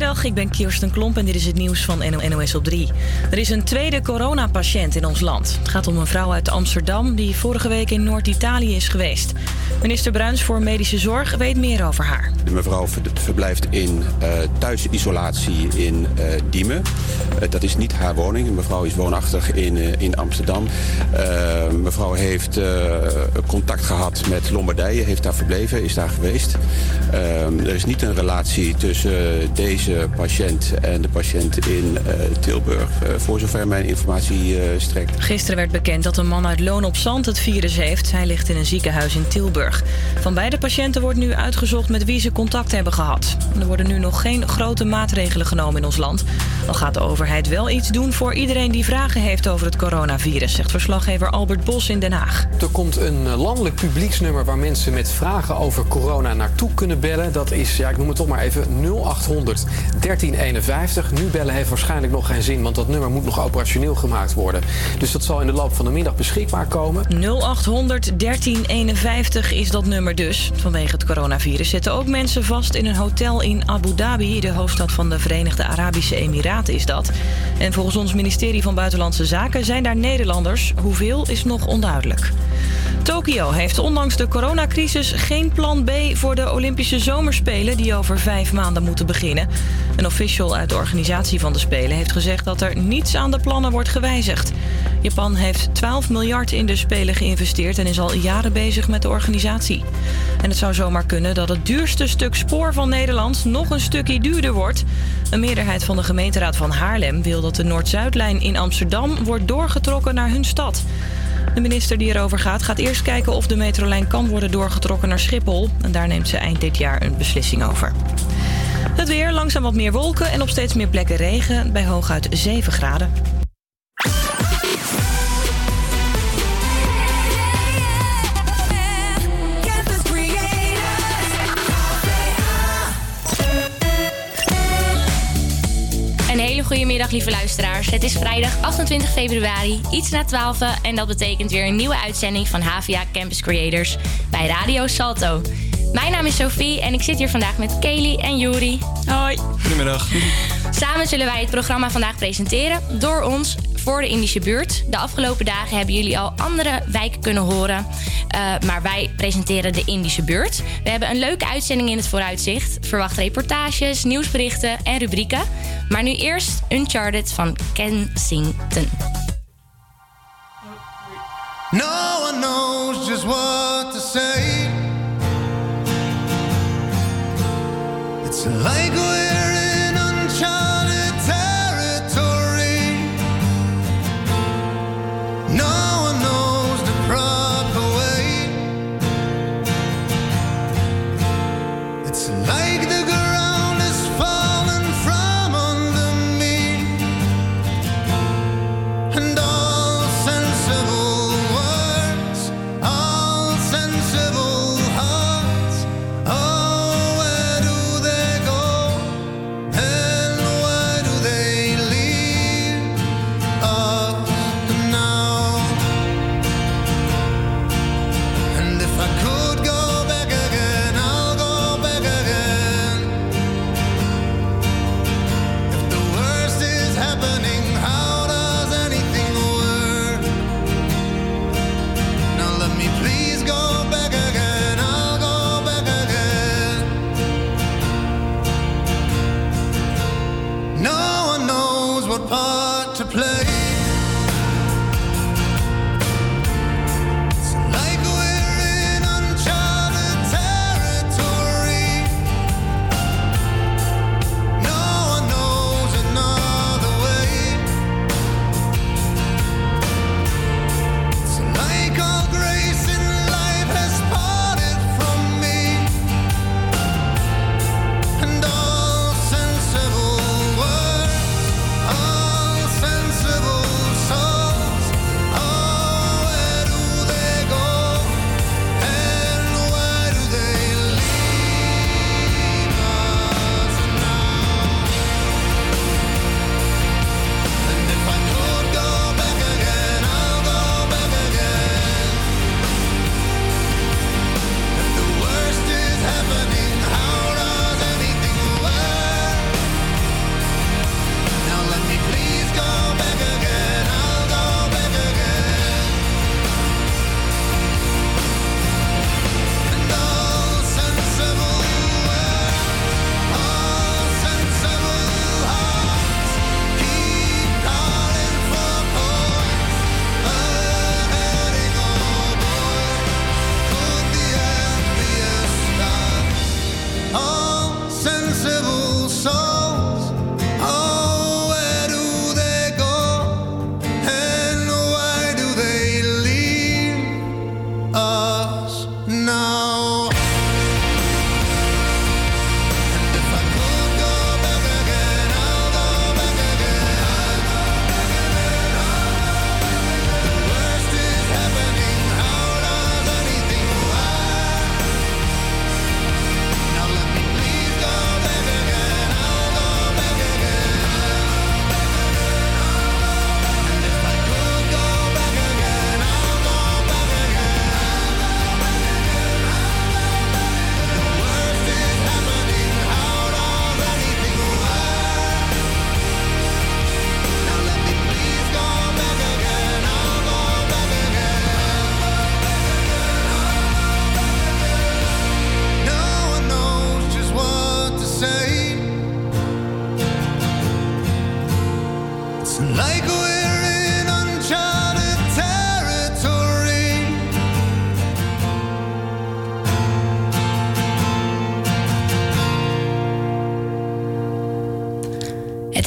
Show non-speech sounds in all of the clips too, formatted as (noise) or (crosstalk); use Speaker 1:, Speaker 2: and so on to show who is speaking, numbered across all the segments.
Speaker 1: Goedemiddag, ik ben Kirsten Klomp en dit is het nieuws van NOS op 3. Er is een tweede coronapatiënt in ons land. Het gaat om een vrouw uit Amsterdam die vorige week in Noord-Italië is geweest. Minister Bruins voor Medische Zorg weet meer over haar.
Speaker 2: De mevrouw verblijft in uh, thuisisolatie in uh, Diemen. Uh, dat is niet haar woning. De mevrouw is woonachtig in, in Amsterdam. mevrouw heeft contact gehad met Lombardije, heeft daar verbleven, is daar geweest. er is niet een relatie tussen deze patiënt en de patiënt in Tilburg, voor zover mijn informatie strekt.
Speaker 1: Gisteren werd bekend dat een man uit Loon op Zand het virus heeft. Hij ligt in een ziekenhuis in Tilburg. Van beide patiënten wordt nu uitgezocht met wie ze contact hebben gehad. Er worden nu nog geen grote maatregelen genomen in ons land. Al gaat de overheid wel iets doen voor iedereen die vragen heeft over het coronavirus, zegt verslaggever Albert Bos in Den Haag.
Speaker 3: Er komt een landelijk publieksnummer waar mensen met vragen over corona naartoe kunnen bellen. Dat is, ja, ik noem het toch maar even 0800 1351. Nu bellen heeft waarschijnlijk nog geen zin, want dat nummer moet nog operationeel gemaakt worden. Dus dat zal in de loop van de middag beschikbaar komen.
Speaker 1: 0800 1351 is dat nummer dus. Vanwege het coronavirus zitten ook mensen vast in een hotel in Abu Dhabi, de hoofdstad van de Verenigde Arabische Emiraten is dat. En volgens ons ministerie van Buitenlandse Zaken zijn daar Nederlanders. Hoeveel is nog onduidelijk. Tokio heeft ondanks de coronacrisis geen plan B voor de Olympische Zomerspelen die over vijf maanden moeten beginnen. Een official uit de organisatie van de Spelen heeft gezegd dat er niets aan de plannen wordt gewijzigd. Japan heeft 12 miljard in de Spelen geïnvesteerd en is al jaren bezig met de organisatie. En het zou zomaar kunnen dat het duurste stuk spoor van Nederland nog een stukje duurder wordt. Een meerderheid van de gemeenteraad van Haarlem wil dat de Noord-Zuidlijn in Amsterdam wordt doorgetrokken naar hun stad. De minister die erover gaat, gaat eerst kijken of de metrolijn kan worden doorgetrokken naar Schiphol. En daar neemt ze eind dit jaar een beslissing over. Het weer, langzaam wat meer wolken en op steeds meer plekken regen bij hooguit 7 graden.
Speaker 4: Goedemiddag lieve luisteraars. Het is vrijdag 28 februari, iets na 12 en dat betekent weer een nieuwe uitzending van HVA Campus Creators bij Radio Salto. Mijn naam is Sophie en ik zit hier vandaag met Kelly en Juri.
Speaker 5: Hoi. Goedemiddag.
Speaker 4: Samen zullen wij het programma vandaag presenteren door ons voor de Indische buurt. De afgelopen dagen hebben jullie al andere wijken kunnen horen. Uh, maar wij presenteren de Indische buurt. We hebben een leuke uitzending in het vooruitzicht. Verwacht reportages, nieuwsberichten en rubrieken. Maar nu eerst Uncharted van Kensington. No one knows just what to say. It's like we're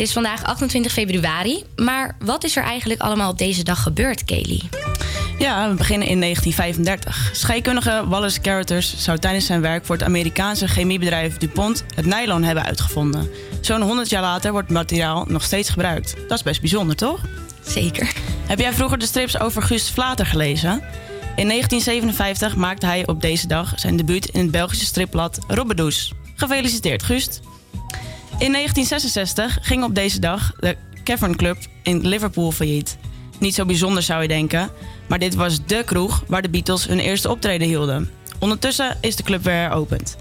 Speaker 4: is vandaag 28 februari, maar wat is er eigenlijk allemaal op deze dag gebeurd, Kelly?
Speaker 5: Ja, we beginnen in 1935. Scheikundige Wallace Carothers zou tijdens zijn werk voor het Amerikaanse chemiebedrijf DuPont het nylon hebben uitgevonden. Zo'n 100 jaar later wordt het materiaal nog steeds gebruikt. Dat is best bijzonder, toch?
Speaker 4: Zeker.
Speaker 5: Heb jij vroeger de strips over Gust Vlater gelezen? In 1957 maakte hij op deze dag zijn debuut in het Belgische stripblad Robbedoes. Gefeliciteerd, Gust. In 1966 ging op deze dag de Cavern Club in Liverpool failliet. Niet zo bijzonder zou je denken, maar dit was dé kroeg waar de Beatles hun eerste optreden hielden. Ondertussen is de club weer heropend.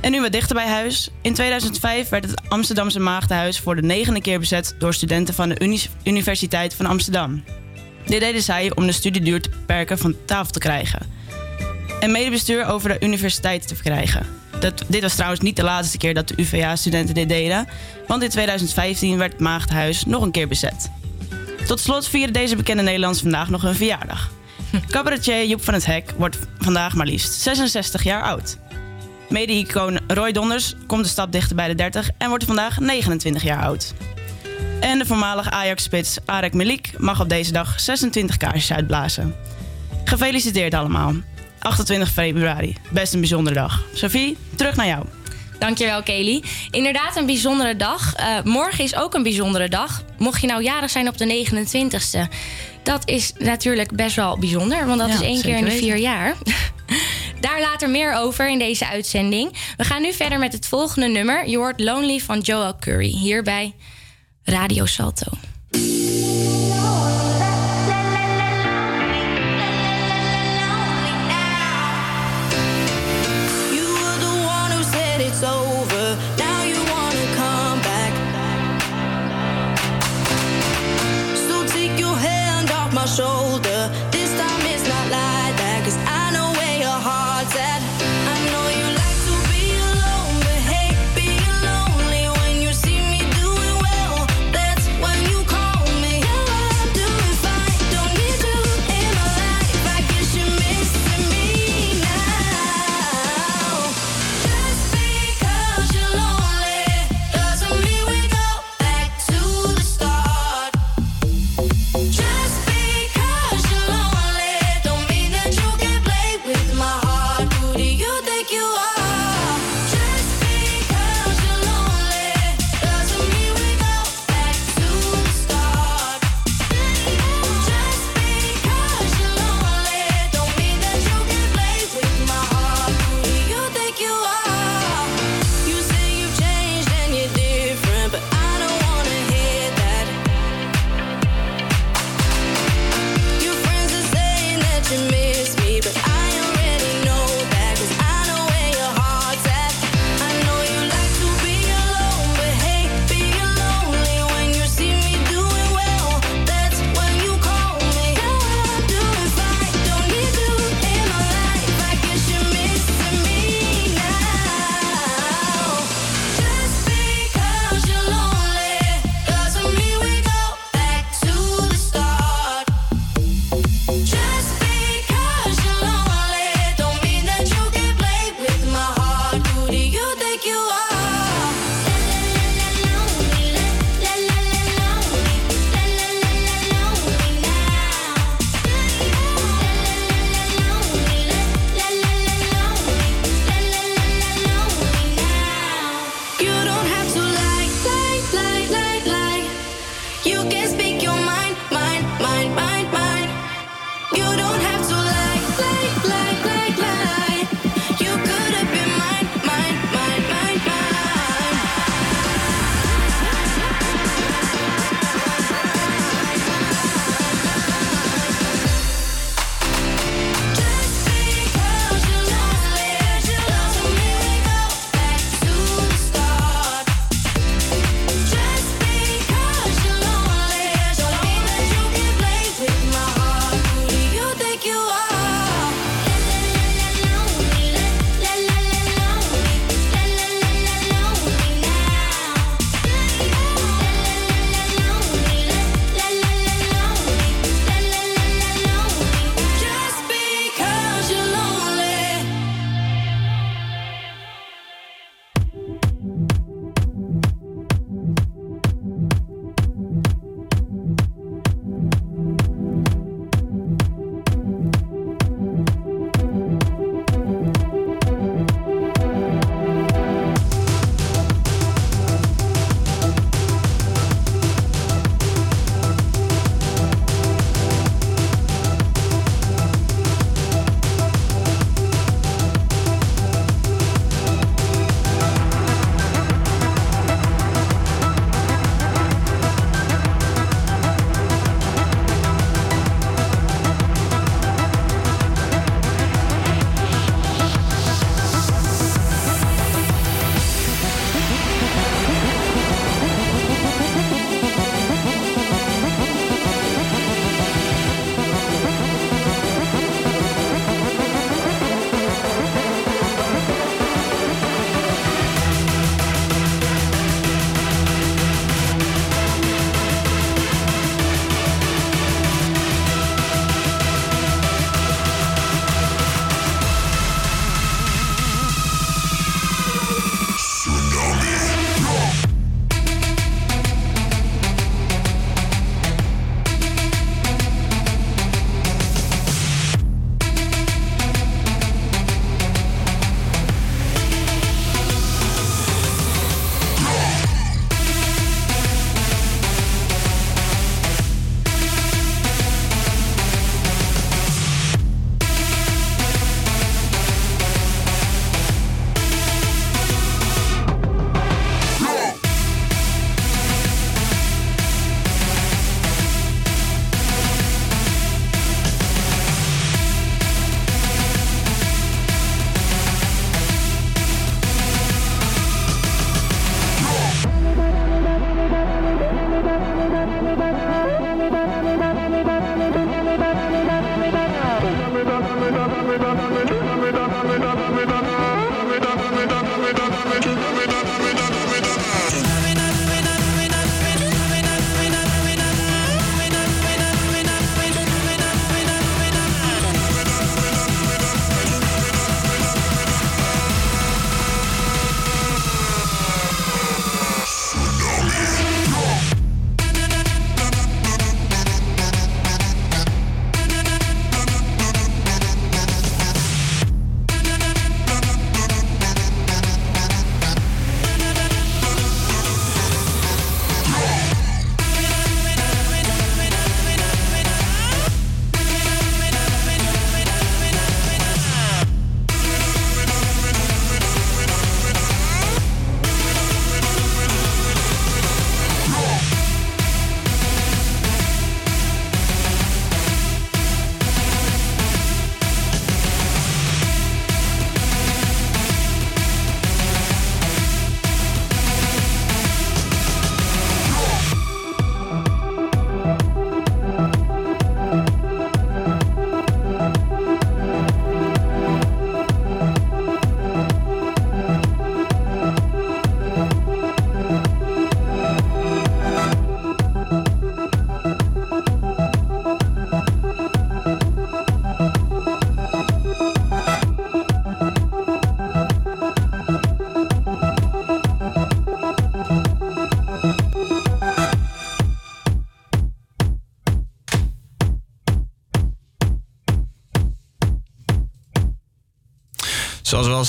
Speaker 5: En nu wat dichter bij huis. In 2005 werd het Amsterdamse Maagdenhuis voor de negende keer bezet door studenten van de Universiteit van Amsterdam. Dit deden zij om de studieduur te beperken van tafel te krijgen. En medebestuur over de universiteit te verkrijgen. Dat, dit was trouwens niet de laatste keer dat de UvA-studenten dit deden, want in 2015 werd het Maagdenhuis nog een keer bezet. Tot slot vieren deze bekende Nederlanders vandaag nog hun verjaardag. Cabaretier Joep van het Hek wordt vandaag maar liefst 66 jaar oud. Mede-icoon Roy Donders komt de stap dichter bij de 30 en wordt vandaag 29 jaar oud. En de voormalige Ajax-spits Arek Melik mag op deze dag 26 kaarsjes uitblazen. Gefeliciteerd allemaal. 28 februari, best een bijzondere dag. Sophie, terug naar jou.
Speaker 4: Dankjewel, Kelly. Inderdaad, een bijzondere dag. Uh, morgen is ook een bijzondere dag. Mocht je nou jarig zijn op de 29ste. Dat is natuurlijk best wel bijzonder, want dat is één keer in de vier jaar. (laughs) Daar later meer over in deze uitzending. We gaan nu verder met het volgende nummer. Je hoort Lonely van Joel Curry. Hier bij Radio Salto.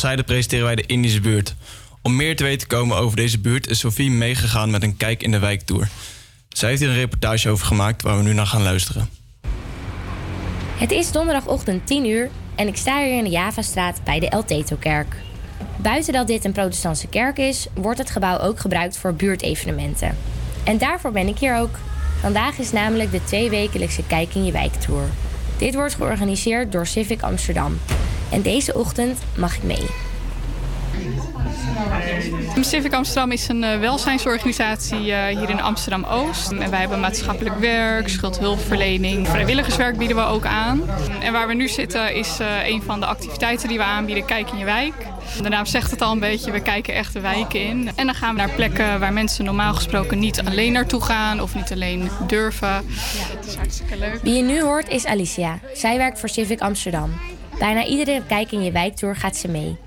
Speaker 6: Zeiden, presenteren wij de Indische buurt. Om meer te weten te komen over deze buurt is Sophie meegegaan met een kijk in de wijktour. Zij heeft hier een reportage over gemaakt waar we nu naar gaan luisteren.
Speaker 4: Het is donderdagochtend 10 uur en ik sta hier in de Javastraat bij de El Teto-kerk. Buiten dat dit een protestantse kerk is, wordt het gebouw ook gebruikt voor buurtevenementen. En daarvoor ben ik hier ook. Vandaag is namelijk de tweewekelijkse Kijk in je Wijk Tour. Dit wordt georganiseerd door Civic Amsterdam. En deze ochtend mag ik mee.
Speaker 7: Civic Amsterdam is een uh, welzijnsorganisatie uh, hier in Amsterdam-Oost. En wij hebben maatschappelijk werk, schuldhulpverlening, vrijwilligerswerk bieden we ook aan. En waar we nu zitten is uh, een van de activiteiten die we aanbieden, Kijk in je wijk. De naam zegt het al een beetje, we kijken echt de wijken in. En dan gaan we naar plekken waar mensen normaal gesproken niet alleen naartoe gaan of niet alleen durven. Dat is hartstikke leuk.
Speaker 4: Wie je nu hoort is Alicia. Zij werkt voor Civic Amsterdam. Bijna iedere kijk in je wijktour gaat ze mee.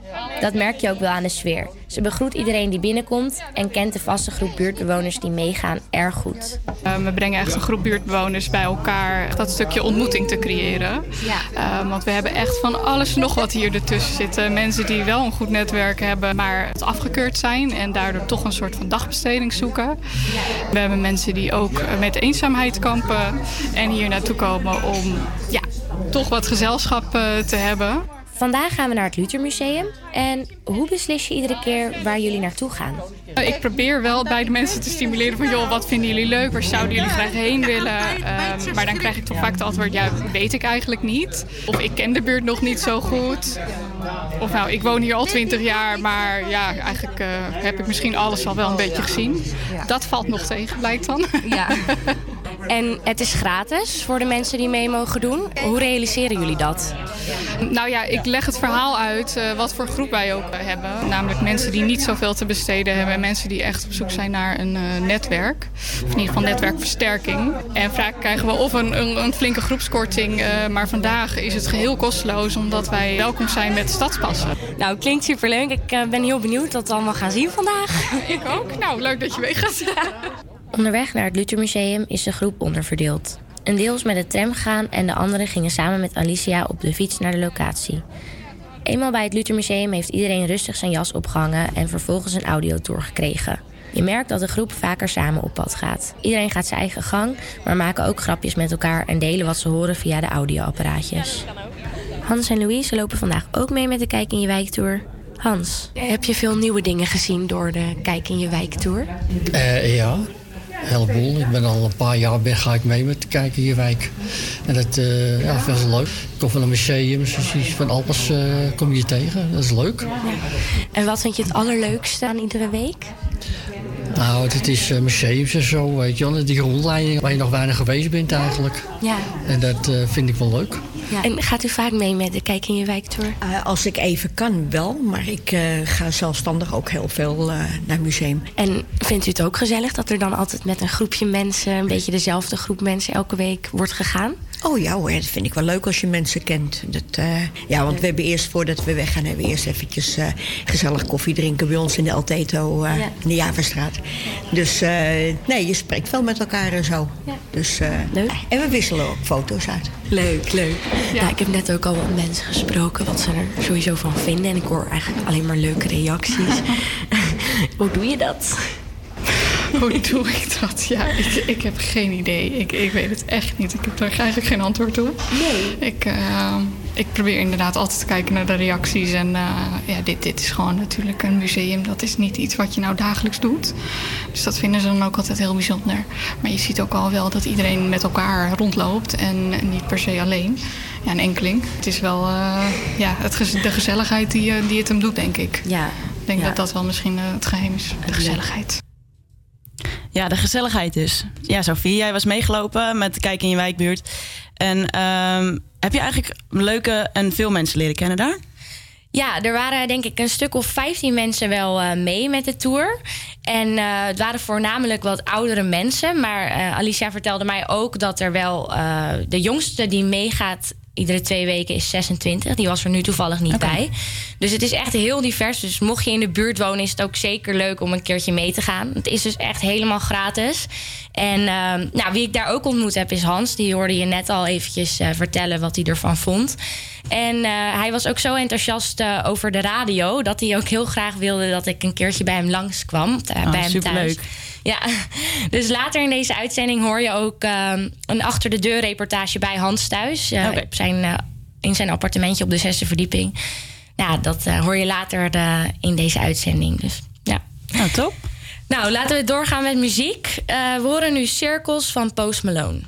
Speaker 4: Dat merk je ook wel aan de sfeer. Ze begroet iedereen die binnenkomt en kent de vaste groep buurtbewoners die meegaan erg goed.
Speaker 7: Uh, we brengen echt een groep buurtbewoners bij elkaar. Dat stukje ontmoeting te creëren. Ja. Uh, want we hebben echt van alles nog wat hier ertussen zitten. Mensen die wel een goed netwerk hebben, maar het afgekeurd zijn. En daardoor toch een soort van dagbesteding zoeken. Ja. We hebben mensen die ook met eenzaamheid kampen. En hier naartoe komen om ja, toch wat gezelschap uh, te hebben.
Speaker 4: Vandaag gaan we naar het Luthermuseum. En hoe beslis je iedere keer waar jullie naartoe gaan?
Speaker 7: Ik probeer wel bij de mensen te stimuleren van... joh, wat vinden jullie leuk? Waar zouden jullie graag heen willen? Um, maar dan krijg ik toch vaak het antwoord... ja, weet ik eigenlijk niet. Of ik ken de buurt nog niet zo goed. Of nou, ik woon hier al twintig jaar... maar ja, eigenlijk uh, heb ik misschien alles al wel een beetje gezien. Dat valt nog tegen, blijkt dan.
Speaker 4: Ja. (laughs) En het is gratis voor de mensen die mee mogen doen. Hoe realiseren jullie dat?
Speaker 7: Nou ja, ik leg het verhaal uit uh, wat voor groep wij ook hebben. Namelijk mensen die niet zoveel te besteden hebben. En mensen die echt op zoek zijn naar een uh, netwerk. Of in ieder geval netwerkversterking. En vaak krijgen we of een, een, een flinke groepskorting. Uh, maar vandaag is het geheel kosteloos. Omdat wij welkom zijn met stadspassen.
Speaker 4: Nou, klinkt superleuk. Ik ben heel benieuwd wat we allemaal gaan zien vandaag. (laughs)
Speaker 7: Ik ook. Nou, leuk dat je mee gaat. (laughs)
Speaker 4: Onderweg naar het Luthermuseum is de groep onderverdeeld. Een deel is met de tram gegaan en de anderen gingen samen met Alicia op de fiets naar de locatie. Eenmaal bij het Luthermuseum heeft iedereen rustig zijn jas opgehangen en vervolgens een audiotour gekregen. Je merkt dat de groep vaker samen op pad gaat. Iedereen gaat zijn eigen gang, maar maken ook grapjes met elkaar en delen wat ze horen via de audioapparaatjes. Hans en Louise lopen vandaag ook mee met de Kijk in je Wijktour. Hans, heb je veel nieuwe dingen gezien door de Kijk in je Wijktour?
Speaker 8: Uh, ja, heleboel. Ik ben al een paar jaar weg, ga ik mee met kijken je wijk. En dat uh, ja, vind ik leuk. Ik kom van een museum, van alles uh, kom je tegen. Dat is leuk. Ja.
Speaker 4: En wat vind je het allerleukste aan iedere week?
Speaker 8: Nou, het is uh, museums en zo, weet je wel. Die rondleiding waar je nog weinig geweest bent eigenlijk.
Speaker 4: Ja.
Speaker 8: En dat uh, vind ik wel leuk.
Speaker 4: Ja. En gaat u vaak mee met de Kijk in je wijktour?
Speaker 9: Uh, als ik even kan, wel. Maar ik uh, ga zelfstandig ook heel veel uh, naar museum.
Speaker 4: En vindt u het ook gezellig dat er dan altijd met een groepje mensen... een beetje dezelfde groep mensen elke week wordt gegaan?
Speaker 9: Oh ja hoor, dat vind ik wel leuk als je mensen kent. Dat, ja, want we hebben eerst, voordat we weggaan... hebben we eerst eventjes gezellig koffie drinken bij ons in de Alteto... Ja. in de Javerstraat. Dus nee, je spreekt wel met elkaar en zo.
Speaker 4: Ja.
Speaker 9: Dus,
Speaker 4: leuk.
Speaker 9: En we wisselen ook foto's uit.
Speaker 4: Leuk, leuk. Ja. ja. ik heb net ook al wat mensen gesproken wat ze er sowieso van vinden. En ik hoor eigenlijk alleen maar leuke reacties. (laughs) Hoe doe je dat?
Speaker 7: Hoe doe ik dat? Ja, ik, ik heb geen idee. Ik, ik weet het echt niet. Ik heb daar eigenlijk geen antwoord op.
Speaker 4: Nee.
Speaker 7: Ik, uh, ik probeer inderdaad altijd te kijken naar de reacties. En uh, ja, dit, dit is gewoon natuurlijk een museum. Dat is niet iets wat je nou dagelijks doet. Dus dat vinden ze dan ook altijd heel bijzonder. Maar je ziet ook al wel dat iedereen met elkaar rondloopt. En niet per se alleen. Ja, een enkeling. Het is wel uh, ja, het, de gezelligheid die, die het hem doet, denk ik.
Speaker 4: Ja.
Speaker 7: Ik denk
Speaker 4: ja.
Speaker 7: dat dat wel misschien het geheim is. De gezelligheid.
Speaker 5: Ja, de gezelligheid dus. Ja, Sophie, jij was meegelopen met Kijk in je wijkbuurt. En um, heb je eigenlijk leuke en veel mensen leren kennen daar?
Speaker 4: Ja, er waren denk ik een stuk of 15 mensen wel uh, mee met de tour. En uh, het waren voornamelijk wat oudere mensen. Maar uh, Alicia vertelde mij ook dat er wel de jongste die meegaat iedere twee weken is 26. Die was er nu toevallig niet okay. bij. Dus het is echt heel divers. Dus mocht je in de buurt wonen, is het ook zeker leuk om een keertje mee te gaan. Het is dus echt helemaal gratis. En uh, nou, wie ik daar ook ontmoet heb, is Hans. Die hoorde je net al eventjes uh, vertellen wat hij ervan vond. En uh, hij was ook zo enthousiast uh, over de radio... dat hij ook heel graag wilde dat ik een keertje bij hem langskwam.
Speaker 5: Oh,
Speaker 4: bij hem
Speaker 5: superleuk.
Speaker 4: thuis. Ja, dus later in deze uitzending hoor je ook uh, een achter de deur reportage bij Hans thuis. Uh,
Speaker 5: okay.
Speaker 4: op zijn, uh, in zijn appartementje op de zesde verdieping. Ja, dat hoor je later in deze uitzending. Dus ja.
Speaker 5: Nou, top.
Speaker 4: Nou, laten we doorgaan met muziek. we horen nu Cirkels van Post Malone.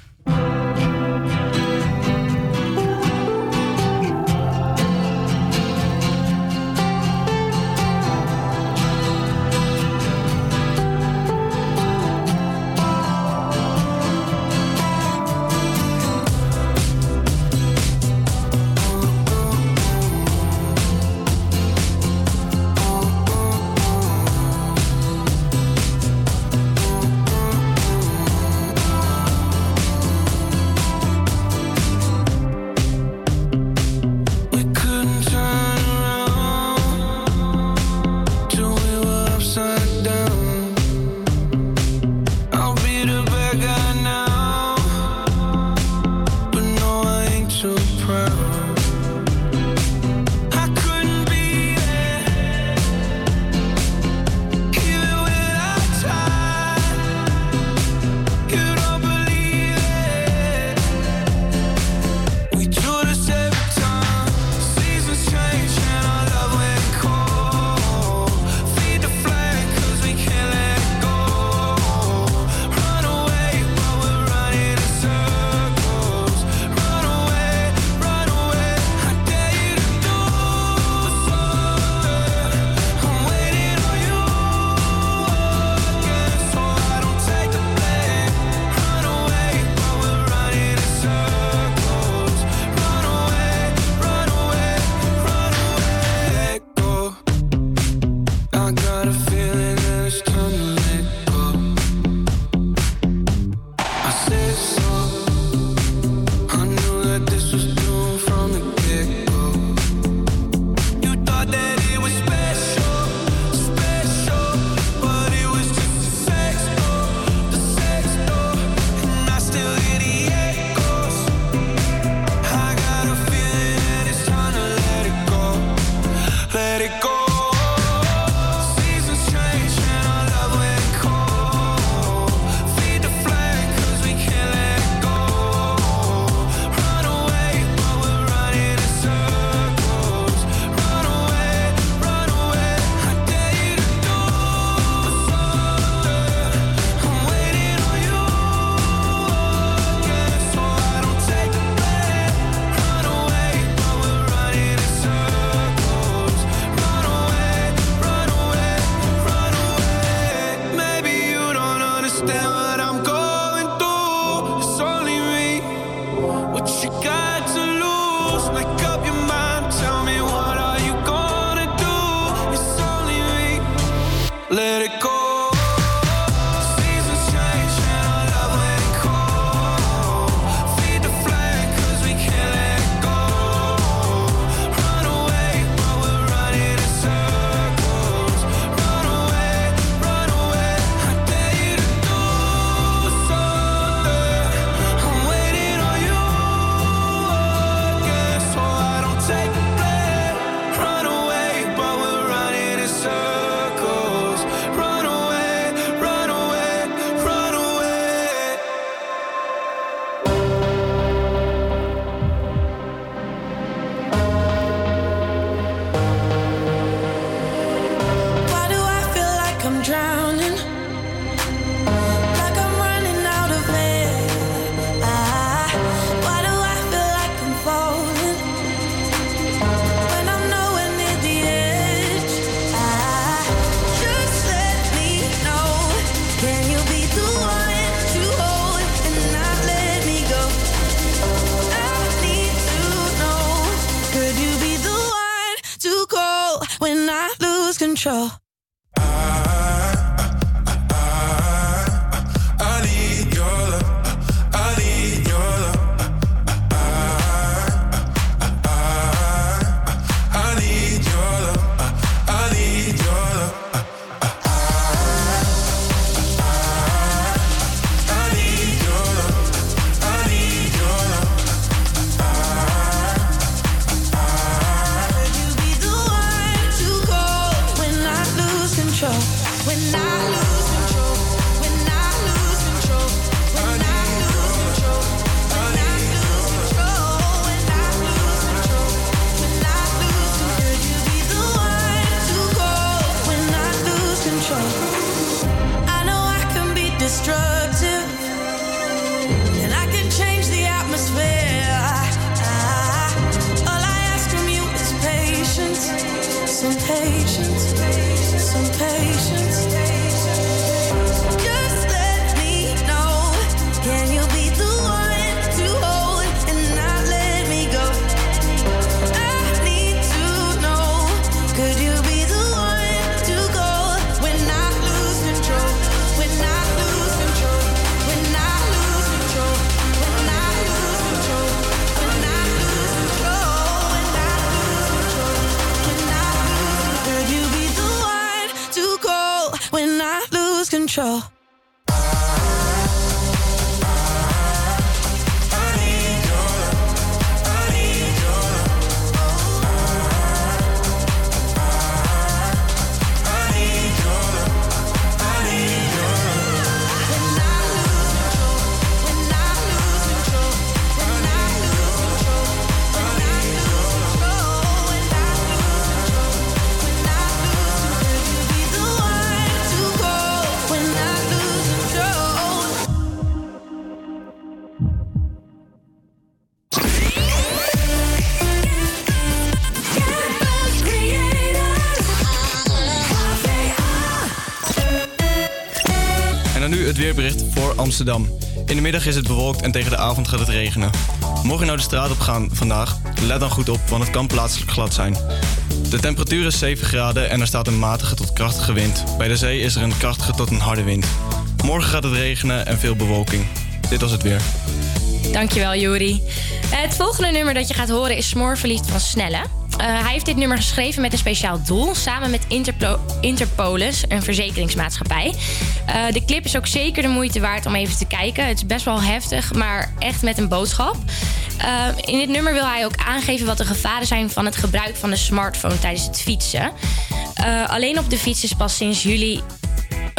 Speaker 10: Control. patience
Speaker 6: Amsterdam. In de middag is het bewolkt en tegen de avond gaat het regenen. Mocht je nou de straat op gaan vandaag, let dan goed op, want het kan plaatselijk glad zijn. De temperatuur is 7 graden en er staat een matige tot krachtige wind. Bij de zee is er een krachtige tot een harde wind. Morgen gaat het regenen en veel bewolking. Dit was het weer.
Speaker 4: Dankjewel, Juri. Het volgende nummer dat je gaat horen is Smoorverliefd van Snelle. Eh, hij heeft dit nummer geschreven met een speciaal doel, samen met Interpolis, een verzekeringsmaatschappij. Eh, de clip is ook zeker de moeite waard om even te kijken. Het is best wel heftig, maar echt met een boodschap. Eh, in dit nummer wil hij ook aangeven wat de gevaren zijn van het gebruik van de smartphone tijdens het fietsen. Alleen op de fiets is pas sinds juli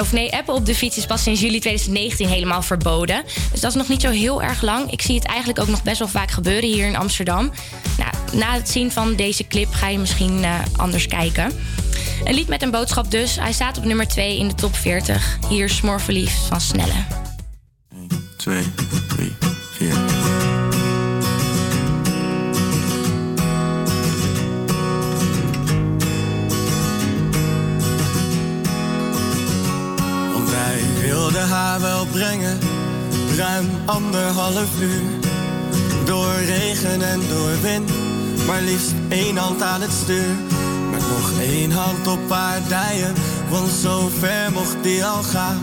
Speaker 4: of nee, appen op de fiets is pas sinds juli 2019 helemaal verboden. Dus dat is nog niet zo heel erg lang. Ik zie het eigenlijk ook nog best wel vaak gebeuren hier in Amsterdam. Na het zien van deze clip ga je misschien eh, anders kijken. Een lied met een boodschap dus. Hij staat op nummer 2 in de top 40. Hier Smoorverliefd van Snelle.
Speaker 11: 2, 3, 4. Want wij wilden haar wel brengen, ruim anderhalf uur. Door regen en door wind, maar liefst één hand aan het stuur. Met nog één hand op haar dijen, want zo ver mocht die al gaan.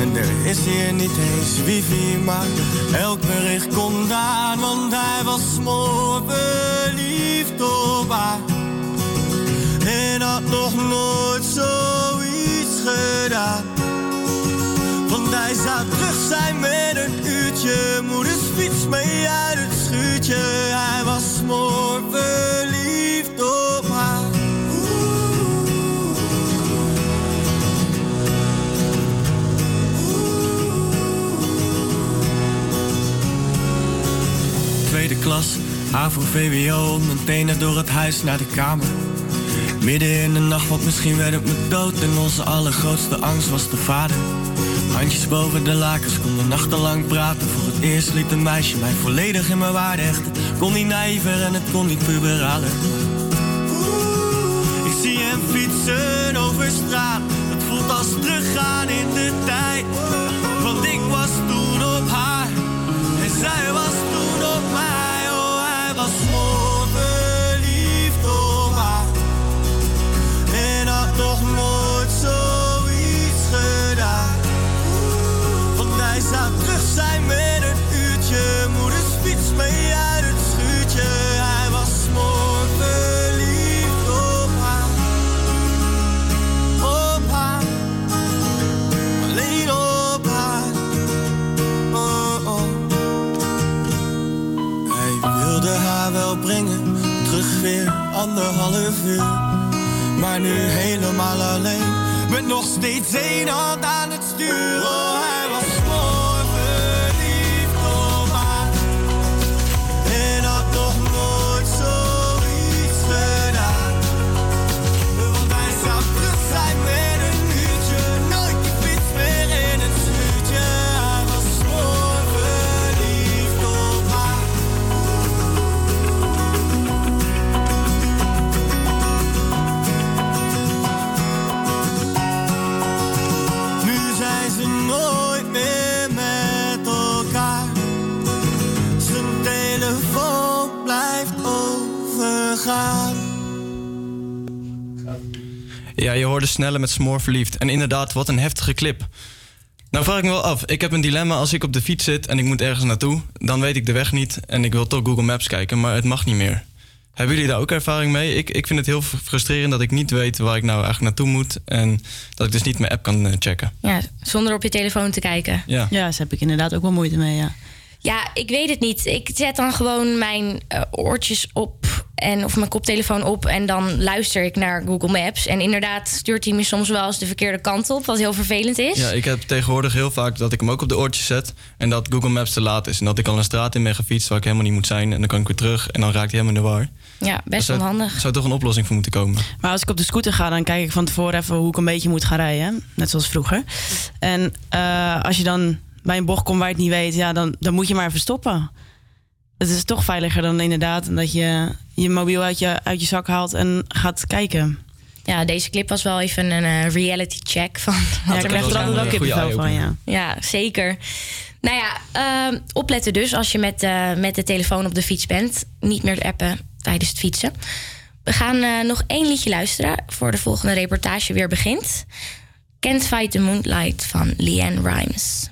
Speaker 11: En er is hier niet eens wifi, maar elk bericht kon aan, want hij was mooi verliefd op haar. En had nog nooit zoiets gedaan. Want hij zou terug zijn met een uurtje, moeders fiets mee uit het schuurtje. Hij was mooi verliefd op haar. Tweede klas, HAVO, VWO, mijn tenen door het huis naar de kamer. Midden in de nacht, want misschien werd het me dood. En onze allergrootste angst was de vader. Handjes boven de lakens, konden nachtenlang praten. Het eerst liet een meisje mij volledig in mijn waarde hechten. Kon niet naïver en het kon niet puberaler. Ik zie hem fietsen over straat. Het voelt als teruggaan in de tijd. Want ik was toen op haar en zij was anderhalf uur. Maar nu helemaal alleen, met nog steeds één hand aan het stuur.
Speaker 6: Je hoorde Snelle met Smoor verliefd. En inderdaad, wat een heftige clip. Nou vraag ik me wel af. Ik heb een dilemma als ik op de fiets zit en ik moet ergens naartoe. Dan weet ik de weg niet en ik wil toch Google Maps kijken, maar het mag niet meer. Hebben jullie daar ook ervaring mee? Ik, ik vind het heel frustrerend dat ik niet weet waar ik nou eigenlijk naartoe moet. En dat ik dus niet mijn app kan eh, checken.
Speaker 4: Ja, zonder op je telefoon te kijken.
Speaker 6: Ja.
Speaker 5: Ja, daar heb ik inderdaad ook wel moeite mee, ja.
Speaker 4: Ja, ik weet het niet. Ik zet dan gewoon mijn eh, oortjes op en, of mijn koptelefoon op en dan luister ik naar Google Maps. En inderdaad stuurt hij me soms wel eens de verkeerde kant op, wat heel vervelend is.
Speaker 6: Ja, ik heb tegenwoordig heel vaak dat ik hem ook op de oortjes zet. En dat Google Maps te laat is. En dat ik al een straat in ben gefietst waar ik helemaal niet moet zijn. En dan kan ik weer terug en dan raakt hij helemaal in de war.
Speaker 4: Ja, best
Speaker 6: zou-
Speaker 4: onhandig.
Speaker 6: zou toch een oplossing voor moeten komen.
Speaker 5: Maar als ik op de scooter ga, dan kijk ik van tevoren even hoe ik een beetje moet gaan rijden. Net zoals vroeger. En eh, als je dan bij een bocht komt waar je het niet weet, ja, dan, dan moet je maar even stoppen. Het is toch veiliger dan inderdaad dat je je mobiel uit je, uit je zak haalt en gaat kijken.
Speaker 4: Ja, deze clip was wel even een eh, reality check van wat
Speaker 5: Ja,
Speaker 4: er
Speaker 5: krijg er kippenvel van, ja.
Speaker 4: Ja, zeker. Nou ja, ehm, opletten dus als je met, eh, met de telefoon op de fiets bent. Niet meer appen tijdens het fietsen. We gaan eh, nog één liedje luisteren voor de volgende reportage weer begint. Can't Fight the Moonlight van Leanne Rimes.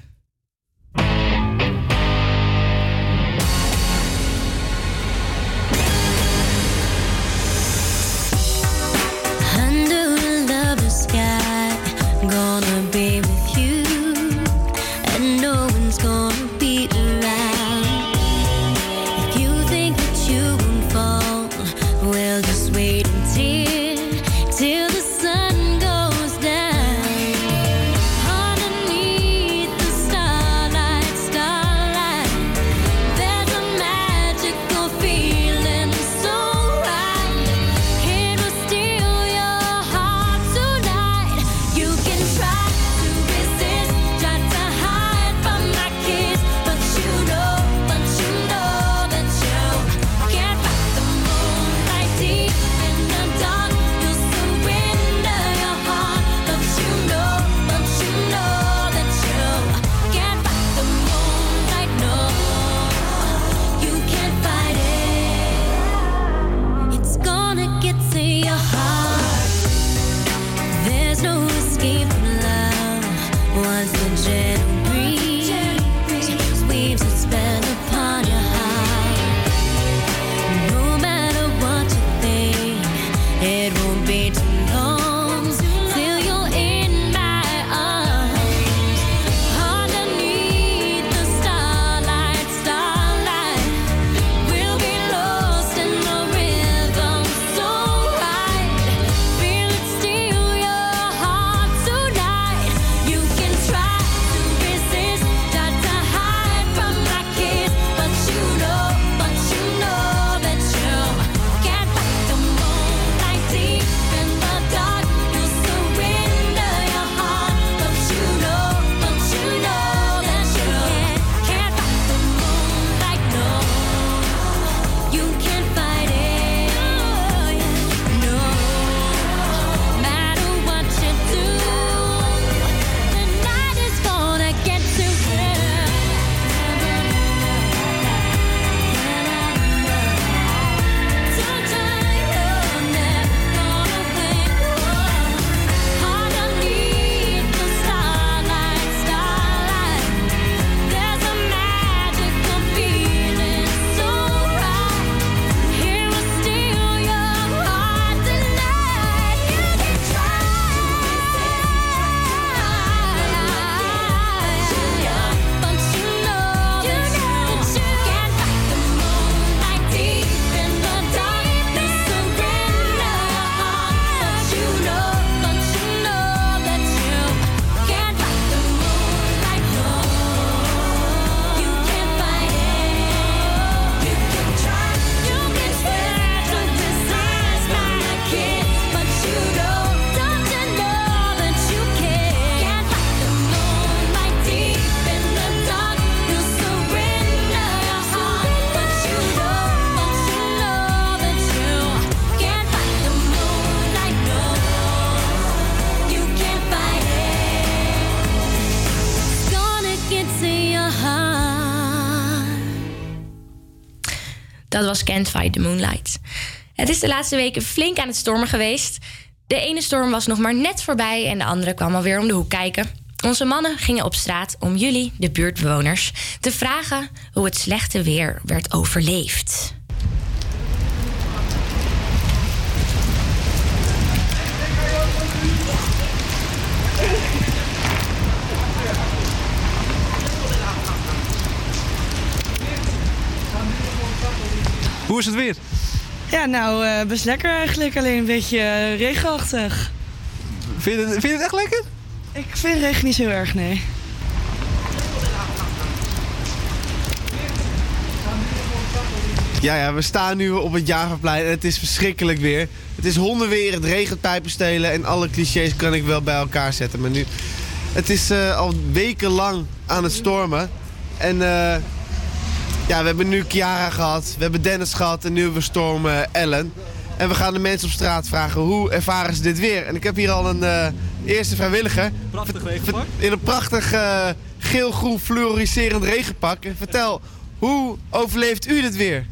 Speaker 4: Was Can't Fight the Moonlight. Het is de laatste weken flink aan het stormen geweest. De ene storm was nog maar net voorbij en de andere kwam alweer om de hoek kijken. Onze mannen gingen op straat om jullie, de buurtbewoners, te vragen hoe het slechte weer werd overleefd.
Speaker 12: Is het weer?
Speaker 13: Ja, nou, eh, best lekker eigenlijk. Alleen een beetje eh, regenachtig.
Speaker 12: Vind je, het, vind je het echt lekker?
Speaker 13: Ik vind regen niet zo erg, nee.
Speaker 14: Ja, ja, we staan nu op het Javaplein en het is verschrikkelijk weer. Het is hondenweer, het regent pijpen stelen en alle clichés kan ik wel bij elkaar zetten. Maar nu, het is eh, al wekenlang aan het stormen. En eh, ja, we hebben nu Chiara gehad, we hebben Dennis gehad en nu hebben we storm eh, Ellen. En we gaan de mensen op straat vragen hoe ervaren ze dit weer. En ik heb hier al een eh, eerste vrijwilliger.
Speaker 12: Prachtig regenpak.
Speaker 14: In een prachtig eh, geel-groen fluoriserend regenpak. En vertel, hoe overleeft u dit weer?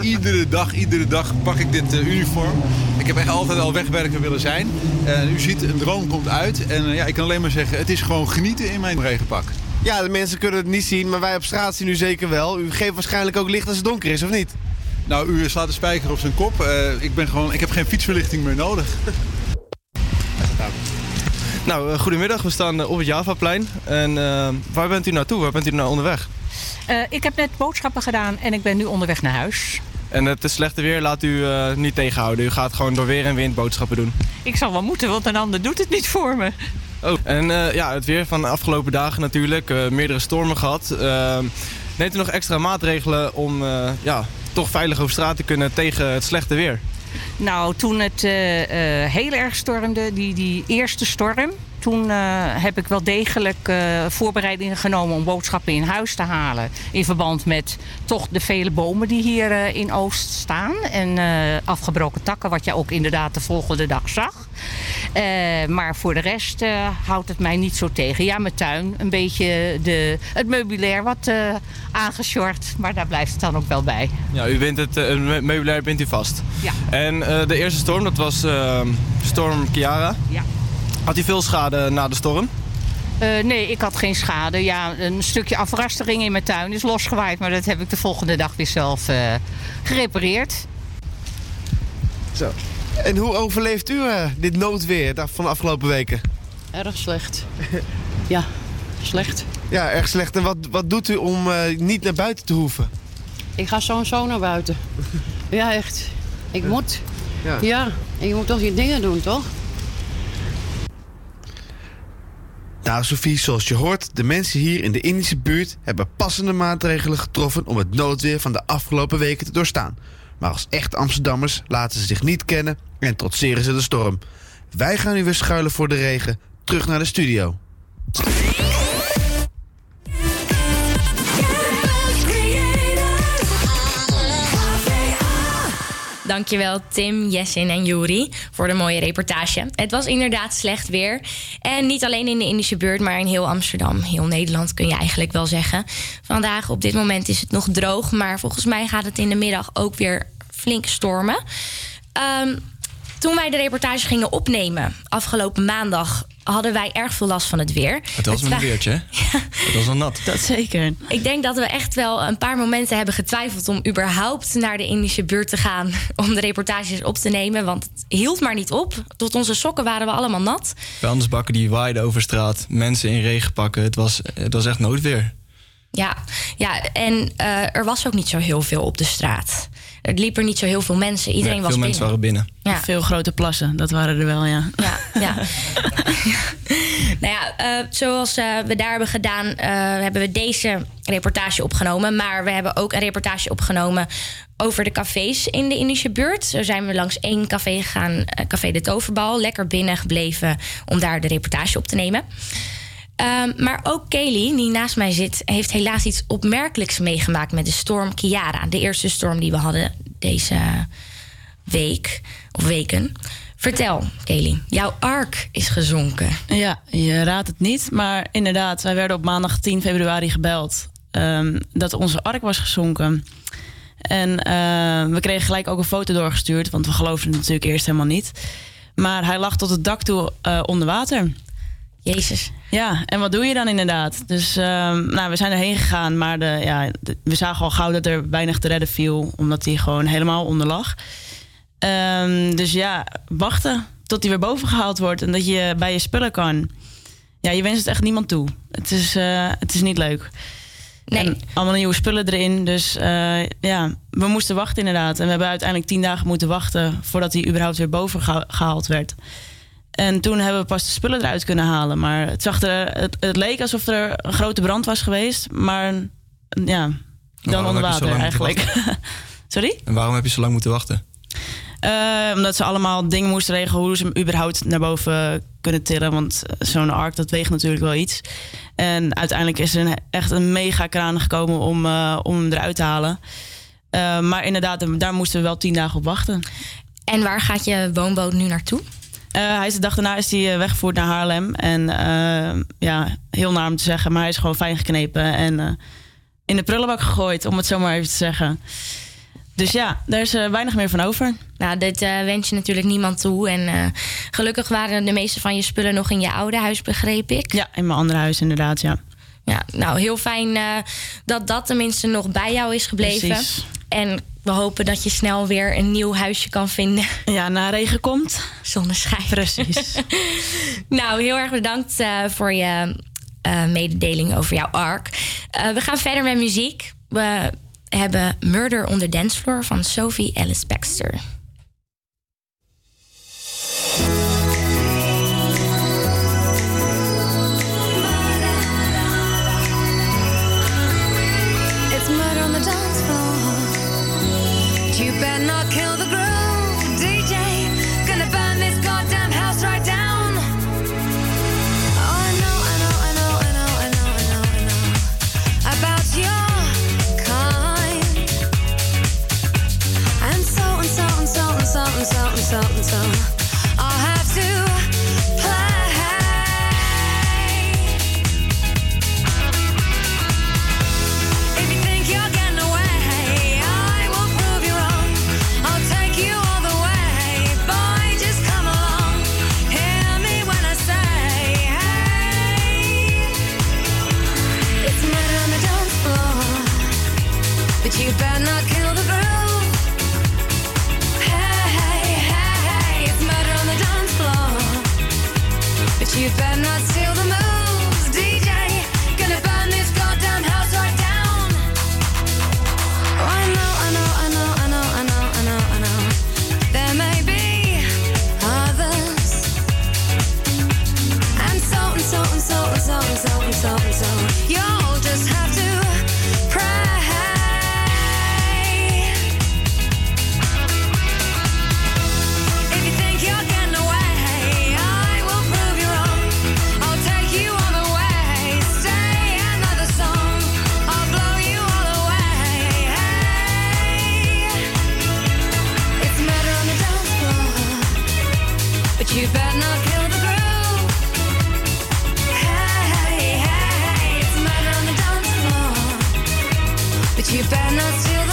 Speaker 12: Iedere dag, iedere dag pak ik dit uniform. Ik heb echt altijd al wegwerker willen zijn. En u ziet, een droom komt uit. En ja, ik kan alleen maar zeggen, het is gewoon genieten in mijn regenpak.
Speaker 14: Ja, de mensen kunnen het niet zien, maar wij op straat zien u zeker wel. U geeft waarschijnlijk ook licht als het donker is, of niet?
Speaker 12: Nou, u slaat de spijker op zijn kop. Eh, ik, ben gewoon, ik heb geen fietsverlichting meer nodig.
Speaker 15: Nou, eh, goedemiddag. We staan eh, op het Javaplein. En waar bent u naartoe? Waar bent u nou onderweg?
Speaker 16: Eh, ik heb net boodschappen gedaan en ik ben nu onderweg naar huis.
Speaker 15: En het slechte weer laat u eh, niet tegenhouden. U gaat gewoon door weer en wind boodschappen doen.
Speaker 16: Ik zal wel moeten, want een ander doet het niet voor me.
Speaker 15: Oh, en eh, ja, het weer van de afgelopen dagen natuurlijk. eh, meerdere stormen gehad. Eh, neemt u nog extra maatregelen om eh, ja, toch veilig over straat te kunnen tegen het slechte weer?
Speaker 16: Nou, toen het heel erg stormde, die, die eerste storm... toen eh, heb ik wel degelijk eh, voorbereidingen genomen om boodschappen in huis te halen. In verband met toch de vele bomen die hier eh, in Oost staan. En afgebroken takken, wat je ook inderdaad de volgende dag zag. Maar voor de rest houdt het mij niet zo tegen. Ja, mijn tuin, een beetje de, het meubilair wat aangesjord. Maar daar blijft het dan ook wel bij.
Speaker 15: Ja, u bindt het me- meubilair bindt u vast.
Speaker 16: Ja.
Speaker 15: En de eerste storm, dat was storm Chiara.
Speaker 16: Ja.
Speaker 15: Had u veel schade na de storm?
Speaker 16: Eh, nee, ik had geen schade. Ja, een stukje afrastering in mijn tuin is losgewaaid. Maar dat heb ik de volgende dag weer zelf eh, gerepareerd.
Speaker 14: Zo. En hoe overleeft u eh, dit noodweer van de afgelopen weken?
Speaker 17: Erg slecht. (laughs) Ja, slecht.
Speaker 14: Ja, erg slecht. En wat, wat doet u om eh, niet naar buiten te hoeven?
Speaker 17: Ik ga zo en zo naar buiten. (laughs) Ja, echt. Ik moet.
Speaker 14: Ja.
Speaker 17: Ja. en je moet toch je dingen doen, toch?
Speaker 14: Nou, Sophie, zoals je hoort, de mensen hier in de Indische buurt hebben passende maatregelen getroffen om het noodweer van de afgelopen weken te doorstaan. Maar als echte Amsterdammers laten ze zich niet kennen en trotseren ze de storm. Wij gaan nu weer schuilen voor de regen, terug naar de studio.
Speaker 4: Dankjewel Tim, Jessin en Juri voor de mooie reportage. Het was inderdaad slecht weer. En niet alleen in de Indische buurt, maar in heel Amsterdam. Heel Nederland kun je eigenlijk wel zeggen. Vandaag op dit moment is het nog droog. Maar volgens mij gaat het in de middag ook weer flink stormen. Ehm, toen wij de reportage gingen opnemen afgelopen maandag... hadden wij erg veel last van het weer.
Speaker 15: Het was een weertje, hè? (laughs) Het was wel nat.
Speaker 5: Dat zeker.
Speaker 4: ik denk dat we echt wel een paar momenten hebben getwijfeld om überhaupt naar de Indische buurt te gaan (laughs) om de reportages op te nemen. Want het hield maar niet op. Tot onze sokken waren we allemaal nat.
Speaker 15: Vuilnisbakken die waaiden over straat. Mensen in regenpakken. Het was, het was echt noodweer.
Speaker 4: Ja, ja en eh, er was ook niet zo heel veel op de straat. Er liepen niet zo heel veel mensen. Iedereen
Speaker 15: Nee,
Speaker 4: was
Speaker 15: veel
Speaker 4: binnen.
Speaker 15: mensen waren binnen.
Speaker 4: Ja.
Speaker 5: Veel grote plassen, dat waren er wel, ja.
Speaker 4: Ja, ja. (laughs) nou ja, eh, zoals eh, we daar hebben gedaan, eh, hebben we deze reportage opgenomen. Maar we hebben ook een reportage opgenomen over de cafés in de Indische buurt. Zo zijn we langs één café gegaan, Café de Toverbal. Lekker binnen gebleven om daar de reportage op te nemen. Ehm, maar ook Kelly, die naast mij zit, heeft helaas iets opmerkelijks meegemaakt met de storm Kiara. De eerste storm die we hadden deze week of weken. Vertel, Kelly, jouw ark is gezonken.
Speaker 5: Ja, je raadt het niet. Maar inderdaad, wij werden op maandag 10 februari gebeld... ehm, dat onze ark was gezonken. En eh, we kregen gelijk ook een foto doorgestuurd, want we geloofden het natuurlijk eerst helemaal niet. Maar hij lag tot het dak toe eh, onder water.
Speaker 4: Jezus.
Speaker 5: Ja, en wat doe je dan inderdaad? Dus ehm, nou, we zijn erheen gegaan, maar de, ja, de- we zagen al gauw dat er weinig te redden viel, omdat hij gewoon helemaal onder lag. Ehm, dus ja, wachten tot hij weer boven gehaald wordt en dat je bij je spullen kan. Ja, je wenst het echt niemand toe. Het is, eh, het is niet leuk.
Speaker 4: Nee.
Speaker 5: En allemaal nieuwe spullen erin. Dus eh, ja, we moesten wachten inderdaad. En we hebben uiteindelijk tien dagen moeten wachten voordat hij überhaupt weer boven geha- gehaald werd. En toen hebben we pas de spullen eruit kunnen halen. Maar het, zag er, het, het leek alsof er een grote brand was geweest. Maar ja, dan onder water eigenlijk. (laughs) Sorry?
Speaker 6: En waarom heb je zo lang moeten wachten?
Speaker 5: Eh, omdat ze allemaal dingen moesten regelen hoe ze hem überhaupt naar boven kunnen tillen. Want zo'n ark, dat weegt natuurlijk wel iets. En uiteindelijk is er een, echt een mega kraan gekomen om, eh, om hem eruit te halen. Eh, maar inderdaad, daar moesten we wel tien dagen op wachten.
Speaker 4: En waar gaat je woonboot nu naartoe?
Speaker 5: Eh, hij is de dag daarna is hij eh, weggevoerd naar Haarlem. En eh, ja, heel naar om te zeggen, maar hij is gewoon fijn geknepen. En in de prullenbak gegooid, om het zo maar even te zeggen. Dus ja, daar is eh, weinig meer van over.
Speaker 4: Nou, dit wens je natuurlijk niemand toe. En gelukkig waren de meeste van je spullen nog in je oude huis, begreep ik.
Speaker 5: Ja, in mijn andere huis inderdaad, ja.
Speaker 4: Ja, nou, heel fijn dat dat tenminste nog bij jou is gebleven.
Speaker 5: Precies.
Speaker 4: En we hopen dat je snel weer een nieuw huisje kan vinden.
Speaker 5: Ja, na regen komt.
Speaker 4: Zonneschijn.
Speaker 5: Precies. (laughs)
Speaker 4: nou, heel erg bedankt eh, voor je eh, mededeling over jouw ark. Eh, we gaan verder met muziek. We hebben Murder on the Dance Floor van Sophie Alice Baxter.
Speaker 10: And so you better not steal you better not kill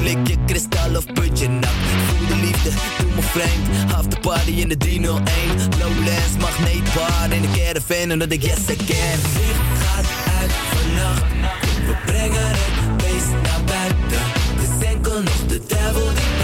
Speaker 18: lik je kristal of putje nak Voel de liefde, doe me vreemd. Half de party in de 301 Lowlands, magneetbar In de caravan, omdat ik yes again. Licht gaat uit vannacht. We brengen het beest naar buiten. Dus enkel nog de duivel die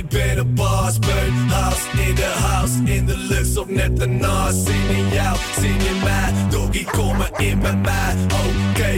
Speaker 19: ik ben een baas Beun, house in de house, in de lucht of net ernaast Zin in jou, zin in mij, doggy kom maar in bij mij. Oké,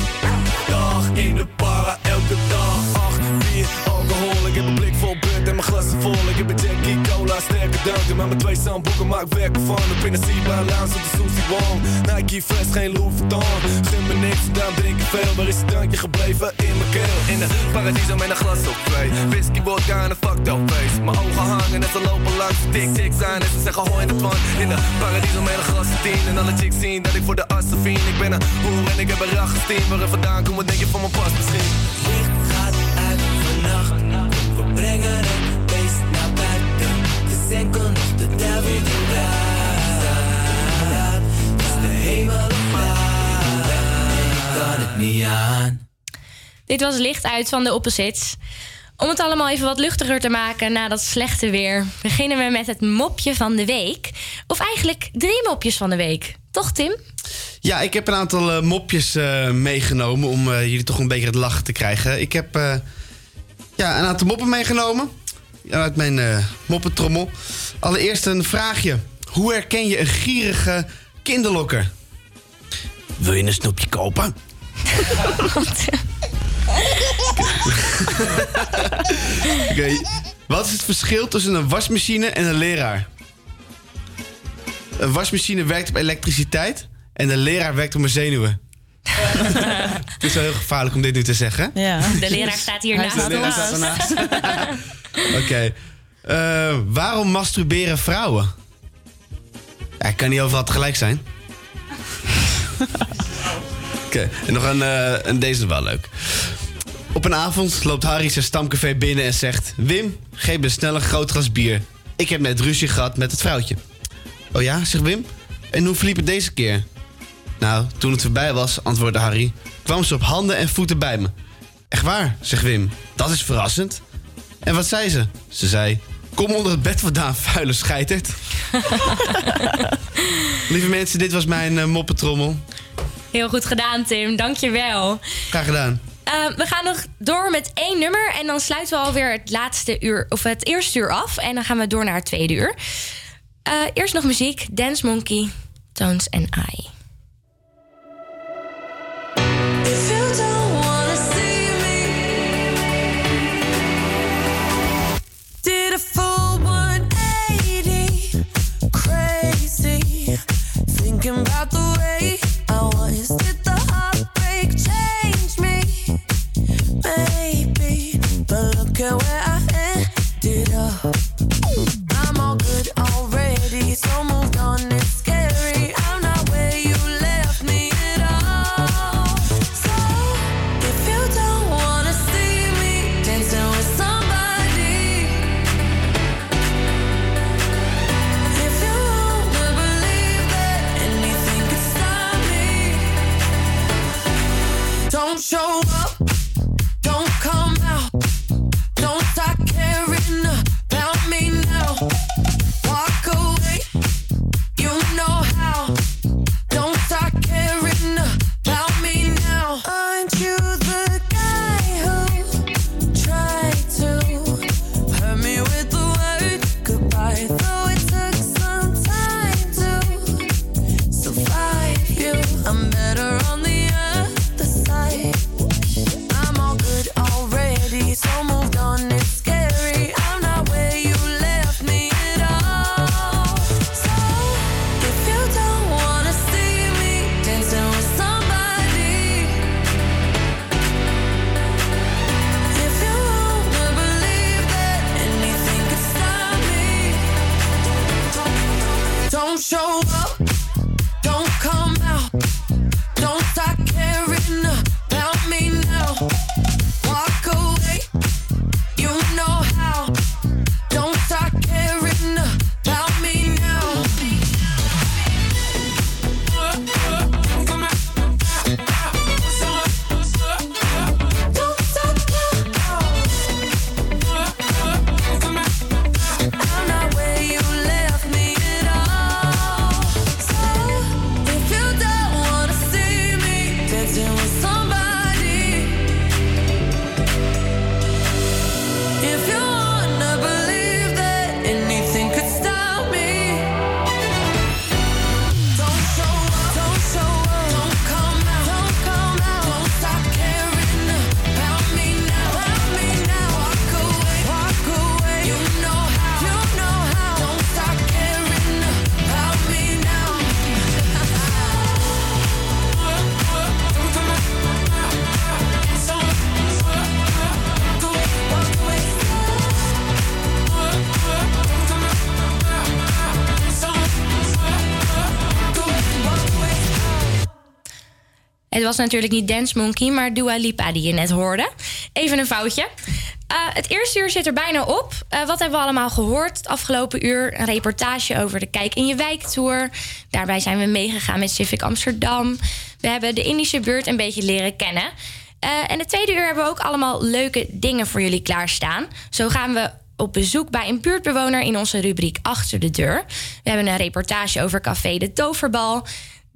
Speaker 19: dag in de para, elke dag. 8, 4, alcohol, ik heb een blik vol beurt en mijn glas is vol. Ik heb een Jackie Cola, sterke dranken, maar mijn twee zandboeken maak werk ervan Op in de Seabar Lounge op de Susie Wong. Nike Fresh, geen Louis Vuitton. Gun me niks, daarom drink ik veel. Waar is het drankje gebleven? In mijn keel. In de paradiso met een glas op twee. Whisky, vodka en een fucked up face. Mijn ogen hangen en ze lopen langs de tik tik zijn. En ze zeggen hoi in de twan In de paradiso met een glas tien. En alle chicks zien dat ik voor de assen vien Ik ben een hoer en ik heb een rachestien Waar ik vandaan kom, wat denk je van mijn pas misschien?
Speaker 18: Licht gaat uit vannacht We brengen het Is de hemel kan het niet aan
Speaker 4: Dit was Licht uit van de Opposites. Om het allemaal even wat luchtiger te maken na dat slechte weer, beginnen we met het mopje van de week. Of eigenlijk drie mopjes van de week. Toch, Tim?
Speaker 20: Ja, ik heb een aantal eh, mopjes eh, meegenomen om eh, jullie toch een beetje het lachen te krijgen. Ik heb ja, een aantal moppen meegenomen uit mijn eh, moppentrommel. Allereerst een vraagje. Hoe herken je een gierige kinderlokker? Wil je een snoepje kopen? (laughs) Oké, Wat is het verschil tussen een wasmachine en een leraar? Een wasmachine werkt op elektriciteit en de leraar werkt op mijn zenuwen. (laughs) het is wel heel gevaarlijk om dit nu te zeggen.
Speaker 4: De leraar staat hier naast ons. (laughs)
Speaker 20: Oké. Eh, waarom masturberen vrouwen? Ja, ik kan niet overal tegelijk zijn. (laughs) Oké, en nog een, eh, en deze is wel leuk. Op een avond loopt Harry zijn stamcafé binnen en zegt... Wim, geef me snel een groot glas bier. Ik heb net ruzie gehad met het vrouwtje. Oh ja, zegt Wim. En hoe verliep het deze keer? Nou, toen het voorbij was, antwoordde Harry... kwam ze op handen en voeten bij me. Echt waar, zegt Wim. Dat is verrassend. En wat zei ze? Ze zei... Kom onder het bed vandaan, vuile scheiterd. (laughs) Lieve mensen, dit was mijn eh, moppetrommel.
Speaker 4: Heel goed gedaan, Tim. Dankjewel.
Speaker 20: Graag gedaan.
Speaker 4: Uh, we gaan nog door met één nummer en dan sluiten we alweer het laatste uur of het eerste uur af en dan gaan we door naar het tweede uur. Uh, eerst nog muziek, Dance Monkey, Tones and I.
Speaker 10: where I ended up. I'm all good already, so
Speaker 4: was natuurlijk niet Dance Monkey, maar Dua Lipa die je net hoorde. Even een foutje. Eh, het eerste uur zit er bijna op. Eh, wat hebben we allemaal gehoord het afgelopen uur? Een reportage over de Kijk in je Wijk Tour. Daarbij zijn we meegegaan met Civic Amsterdam. We hebben de Indische buurt een beetje leren kennen. Eh, en het tweede uur hebben we ook allemaal leuke dingen voor jullie klaarstaan. Zo gaan we op bezoek bij een buurtbewoner in onze rubriek Achter de Deur. We hebben een reportage over Café de Toverbal.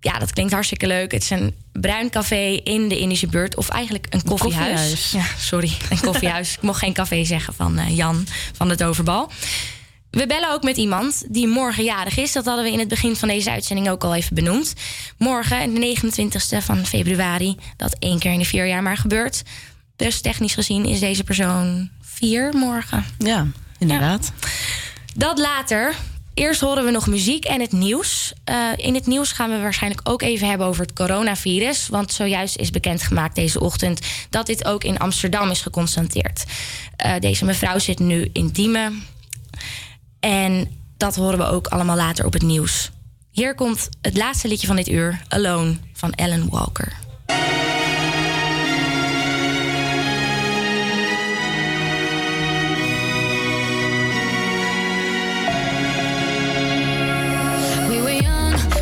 Speaker 4: Ja, dat klinkt hartstikke leuk. Het is een bruin café in de Indische buurt. Of eigenlijk een koffiehuis.
Speaker 1: koffiehuis.
Speaker 4: Ja, sorry, een koffiehuis. (laughs) Ik mocht geen café zeggen van eh, Jan van de Toverbal. We bellen ook met iemand die morgen jarig is. Dat hadden we in het begin van deze uitzending ook al even benoemd. Morgen, de 29e van februari. Dat één keer in de vier jaar maar gebeurt. Dus technisch gezien is deze persoon vier morgen.
Speaker 1: Ja, inderdaad.
Speaker 4: Dat later. Eerst horen we nog muziek en het nieuws. Eh, in het nieuws gaan we waarschijnlijk ook even hebben over het coronavirus. Want zojuist is bekendgemaakt deze ochtend dat dit ook in Amsterdam is geconstateerd. Eh, deze mevrouw zit nu in Diemen. En dat horen we ook allemaal later op het nieuws. Hier komt het laatste liedje van dit uur, Alone, van Ellen Walker.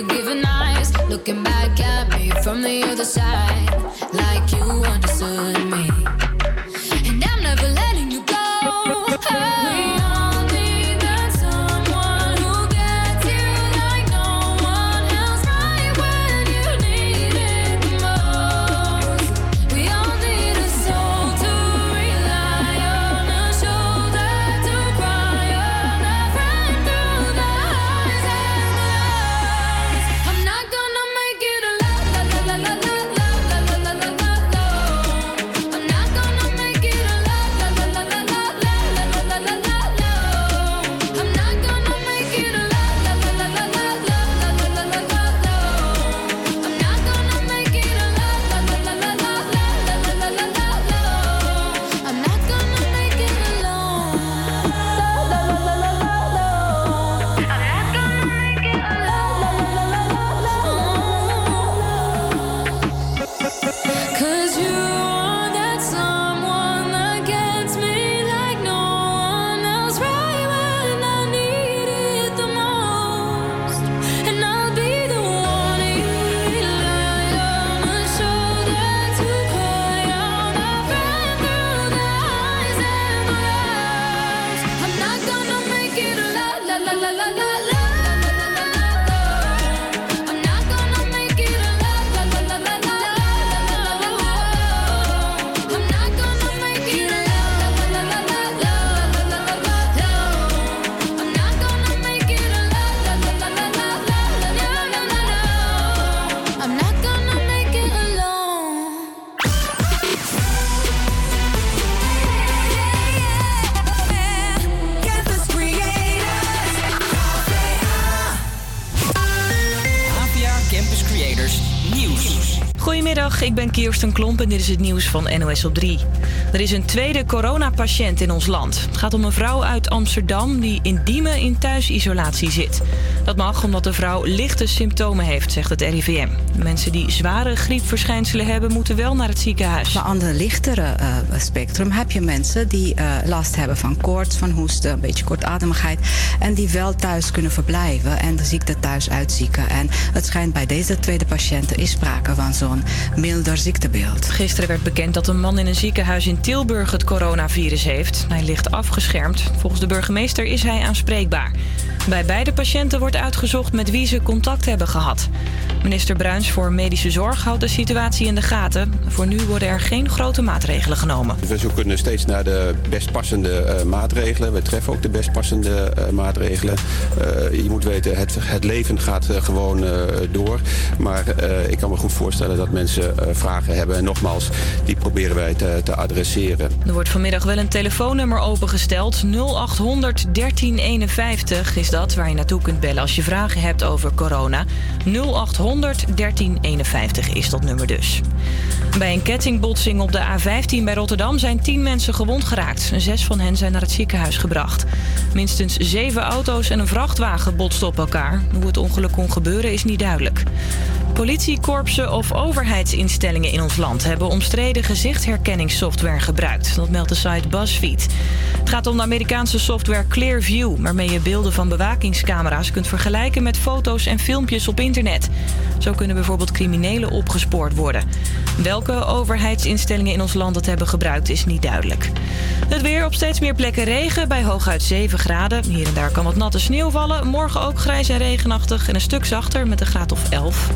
Speaker 21: forgiving eyes, looking back at me from the other side, like you understood me.
Speaker 1: Klomp en dit is het nieuws van NOS op 3. Er is een tweede coronapatiënt in ons land. Het gaat om een vrouw uit Amsterdam die in Diemen in thuisisolatie zit. Dat mag omdat de vrouw lichte symptomen heeft, zegt het RIVM. Mensen die zware griepverschijnselen hebben, moeten wel naar het ziekenhuis.
Speaker 22: Maar aan de lichtere eh, spectrum heb je mensen die eh, last hebben van koorts, van hoesten, een beetje kortademigheid. En die wel thuis kunnen verblijven en de ziekte thuis uitzieken. En het schijnt bij deze tweede patiënt is sprake van zo'n milder ziektebeeld.
Speaker 1: Gisteren werd bekend dat een man in een ziekenhuis in Tilburg het coronavirus heeft. Hij ligt afgeschermd. Volgens de burgemeester is hij aanspreekbaar. Bij beide patiënten wordt uitgezocht met wie ze contact hebben gehad. Minister Bruins voor Medische Zorg houdt de situatie in de gaten. Voor nu worden er geen grote maatregelen genomen.
Speaker 2: We zoeken steeds naar de best passende eh, maatregelen. We treffen ook de best passende eh, maatregelen. Eh, je moet weten, het, het leven gaat gewoon door. Maar ik kan me goed voorstellen dat mensen vragen hebben. En nogmaals, die proberen wij te, te adresseren.
Speaker 1: Er wordt vanmiddag wel een telefoonnummer opengesteld. 0800 1351 is dat, waar je naartoe kunt bellen als je vragen hebt over corona. 0800 1351 is dat nummer dus. Bij een kettingbotsing op de A15 bij Rotterdam zijn 10 mensen gewond geraakt. Zes van hen zijn naar het ziekenhuis gebracht. Minstens zeven auto's en een vrachtwagen botsten op elkaar. Hoe het ongeluk kon gebeuren is niet duidelijk. Politiekorpsen of overheidsinstellingen in ons land hebben omstreden gezichtsherkenningssoftware gebruikt. Dat meldt de site BuzzFeed. Het gaat om de Amerikaanse software Clearview, waarmee je beelden van bewakingscamera's kunt vergelijken met foto's en filmpjes op internet. Zo kunnen bijvoorbeeld criminelen opgespoord worden. Welke overheidsinstellingen in ons land dat hebben gebruikt is niet duidelijk. Het weer op steeds meer plekken regen, bij hooguit 7 graden. Hier en daar kan wat natte sneeuw vallen. Morgen ook grijs en regenachtig en een stuk zachter met een graad of 11.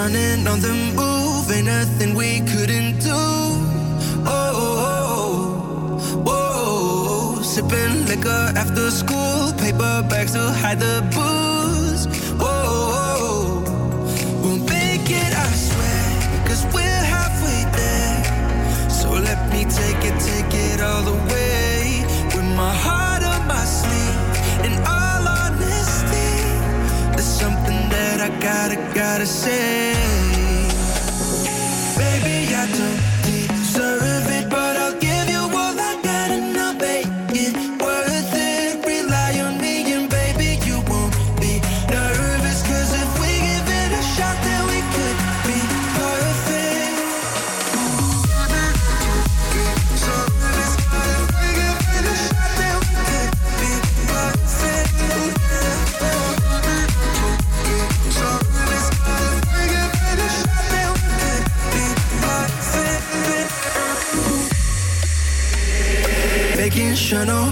Speaker 11: Running on the move, ain't nothing we couldn't do. Oh, oh, oh, oh. sipping liquor after school, paper bags to hide the booze. Oh, oh, we'll make it, I swear, cause we're halfway there. So let me take it, take it all the way. With my heart Gotta, gotta say. Baby, I don't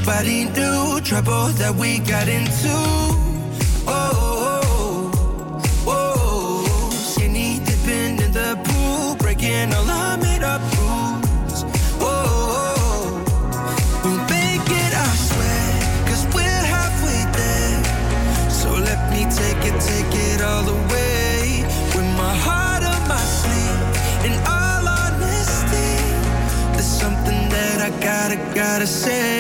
Speaker 11: nobody knew trouble that we got into. Oh, oh, oh, oh. skinny dipping in the pool, breaking all our made up rules. Oh, oh, oh. we'll make it, I swear, cause we're halfway there. So let me take it, take it all the way. With my heart on my sleeve, in all honesty, there's something that I gotta, gotta say.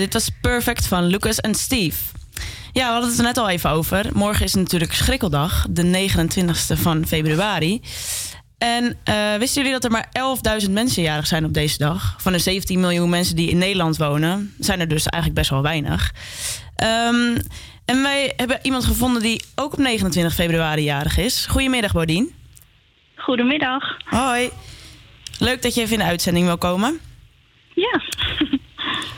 Speaker 5: Dit was perfect van Lucas en Steve. Ja, we hadden het er net al even over. Morgen is natuurlijk Schrikkeldag, de 29e van februari. En eh, wisten jullie dat er maar 11.000 mensen jarig zijn op deze dag? Van de 17 miljoen mensen die in Nederland wonen, zijn er dus eigenlijk best wel weinig. Ehm, en wij hebben iemand gevonden die ook op 29 februari jarig is. Goedemiddag, Bodien.
Speaker 23: Goedemiddag.
Speaker 5: Hoi. Leuk dat je even in de uitzending wil komen.
Speaker 23: Ja.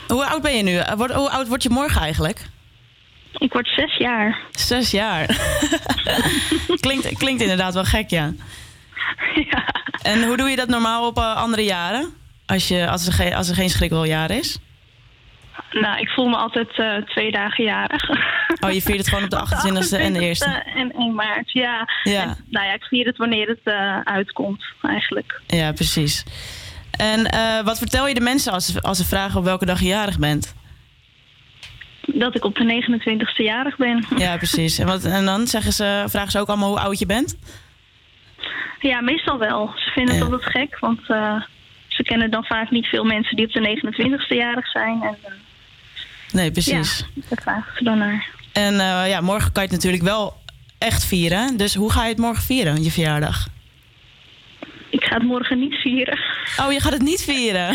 Speaker 5: Hoe oud ben je nu? Eh, word- Hoe oud word je morgen eigenlijk?
Speaker 23: Ik word zes jaar.
Speaker 5: Zes jaar. (laughs) klinkt, klinkt inderdaad wel gek, ja. En hoe doe je dat normaal op eh, andere jaren? Als, je, als, er geen, als er geen schrikkeljaar is?
Speaker 23: Nou, ik voel me altijd eh, twee dagen jarig.
Speaker 5: Oh, je viert het gewoon op de 28e en de 1e.
Speaker 23: En 1 maart, ja.
Speaker 5: Ja.
Speaker 23: En, nou ja, ik vier het wanneer het uitkomt, eigenlijk.
Speaker 5: Ja, precies. En eh, wat vertel je de mensen als, ze- als ze vragen op welke dag je jarig bent?
Speaker 23: Dat ik op de 29e jarig ben.
Speaker 5: Ja, precies. En, wat, en dan zeggen ze, vragen ze ook allemaal hoe oud je bent?
Speaker 23: Ja, meestal wel. Ze vinden het altijd gek, want eh, ze kennen dan vaak niet veel mensen die op de 29e jarig zijn. En, eh,
Speaker 5: Nee, precies.
Speaker 23: Ja, daar vragen ze dan naar.
Speaker 5: En ja, morgen kan je het natuurlijk wel echt vieren. Dus hoe ga je het morgen vieren, je verjaardag?
Speaker 23: Ik ga het morgen niet vieren.
Speaker 5: Oh, je gaat het niet vieren?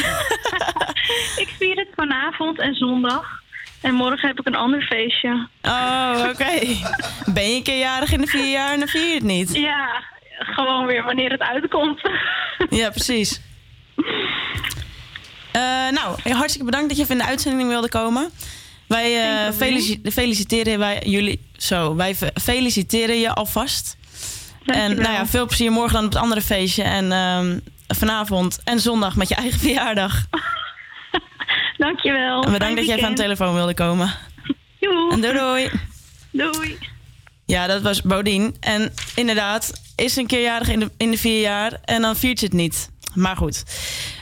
Speaker 5: (laughs)
Speaker 23: ik vier het vanavond en zondag. En morgen heb ik een ander feestje.
Speaker 5: Oh, oké. (laughs) Ben je een keer jarig in de vier jaar en dan vier je het niet?
Speaker 23: Ja, gewoon weer wanneer het uitkomt.
Speaker 5: Ja, precies. Eh, nou, hartstikke bedankt dat je even in de uitzending wilde komen. Wij eh, felici- feliciteren wij jullie. Zo, wij fe- feliciteren je alvast. En nou ja, veel plezier morgen dan op het andere feestje. En ehm, vanavond en zondag met je eigen (laughs) verjaardag.
Speaker 23: Dankjewel.
Speaker 5: En bedankt dat even aan de telefoon wilde komen. (laughs)
Speaker 23: Joe.
Speaker 5: En doei doei.
Speaker 23: Doei.
Speaker 5: Ja, dat was Bodien. En inderdaad, is een keer jarig in de, in de vier jaar en dan viert ze het niet. Maar goed.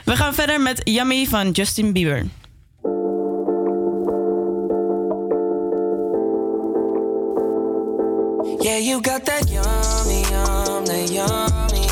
Speaker 5: We gaan verder met Yummy van Justin Bieber.
Speaker 10: Yeah, you got that yummy, yum, that yummy,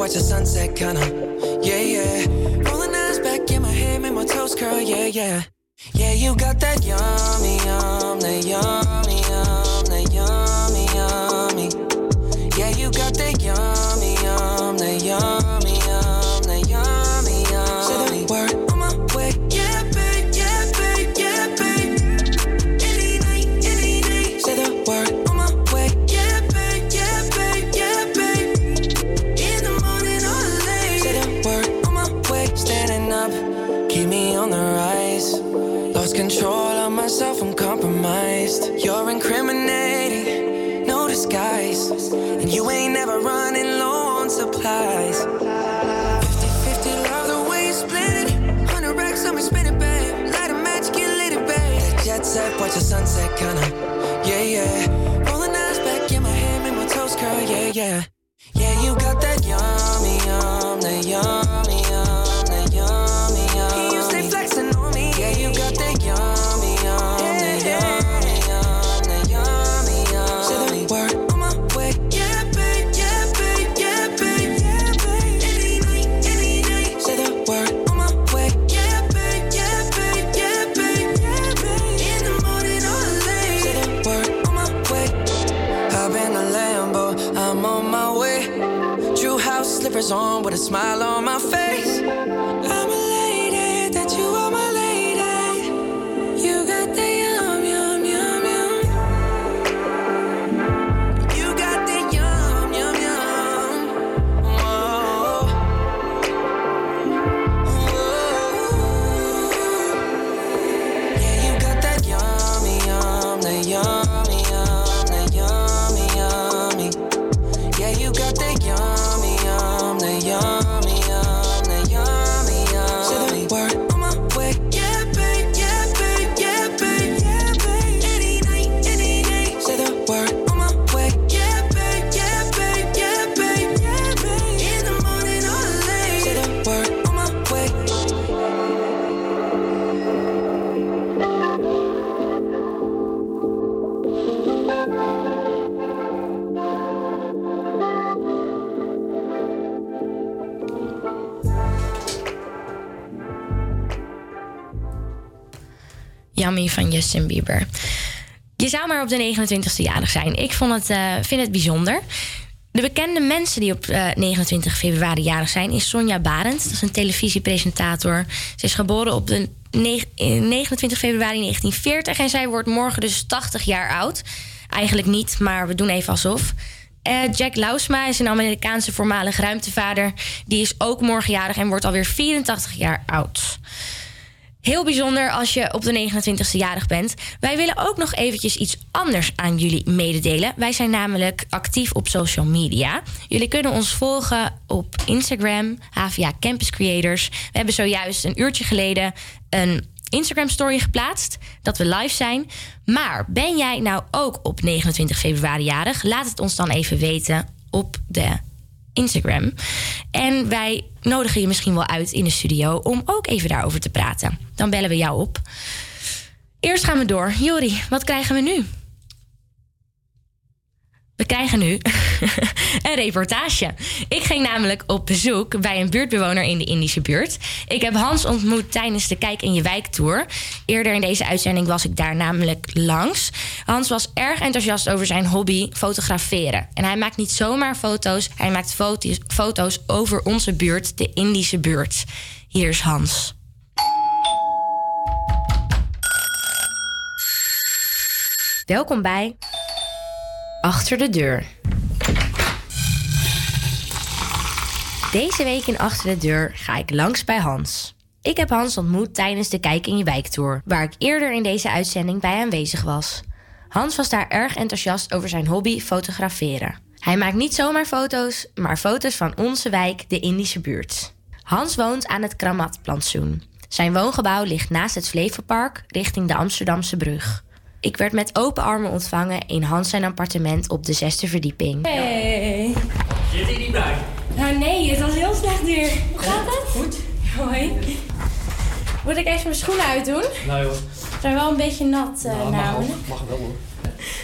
Speaker 10: watch the sunset, kinda. Yeah, yeah. Rolling eyes back in my head, make my toes curl, yeah, yeah. Yeah, you got that yummy, yum, that yummy, yum, that yummy, yummy. Yeah, you got that yummy, yum, that yummy, watch the sunset, kinda. Smile on
Speaker 4: Van Justin Bieber. Je zou maar op de 29e jarig zijn. Ik vond het, eh, vind het bijzonder. De bekende mensen die op eh, 29 februari jarig zijn is Sonja Barend. Dat is een televisiepresentator. Ze is geboren op de neg- eh, 29 februari 1940 en zij wordt morgen dus 80 jaar oud. Eigenlijk niet, maar we doen even alsof. Eh, Jack Lausma is een Amerikaanse voormalig ruimtevader. Die is ook morgenjarig en wordt alweer 84 jaar oud. Heel bijzonder als je op de 29e jarig bent. Wij willen ook nog eventjes iets anders aan jullie mededelen. Wij zijn namelijk actief op social media. Jullie kunnen ons volgen op Instagram, HVA Campus Creators. We hebben zojuist een uurtje geleden een Instagram story geplaatst dat we live zijn. Maar ben jij nou ook op 29 februari jarig? Laat het ons dan even weten op de Instagram. En wij nodigen je misschien wel uit in de studio om ook even daarover te praten. Dan bellen we jou op. Eerst gaan we door. Jori, wat krijgen we nu? We krijgen nu (laughs) een reportage. Ik ging namelijk op bezoek bij een buurtbewoner in de Indische buurt. Ik heb Hans ontmoet tijdens de Kijk in je Wijk tour. Eerder in deze uitzending was ik daar namelijk langs. Hans was erg enthousiast over zijn hobby fotograferen. En hij maakt niet zomaar foto's, hij maakt foto's, foto's over onze buurt, de Indische buurt. Hier is Hans. Welkom bij Achter de Deur. Deze week in Achter de Deur ga ik langs bij Hans. Ik heb Hans ontmoet tijdens de Kijk in je Wijk tour, waar ik eerder in deze uitzending bij aanwezig was. Hans was daar erg enthousiast over zijn hobby fotograferen. Hij maakt niet zomaar foto's, maar foto's van onze wijk, de Indische buurt. Hans woont aan het Kramatplantsoen. Zijn woongebouw ligt naast het Flevopark richting de Amsterdamse brug. Ik werd met open armen ontvangen in Hans zijn appartement op de zesde verdieping. Hey.
Speaker 24: Zit hier niet bij?
Speaker 4: Nou nee, het was heel slecht weer. Hoe gaat het?
Speaker 24: Goed.
Speaker 4: Hoi. Moet ik even mijn schoenen uitdoen?
Speaker 24: Nee hoor.
Speaker 4: Ze zijn wel een beetje nat uh,
Speaker 24: Nou, mag,
Speaker 4: namelijk.
Speaker 24: wel, mag wel hoor.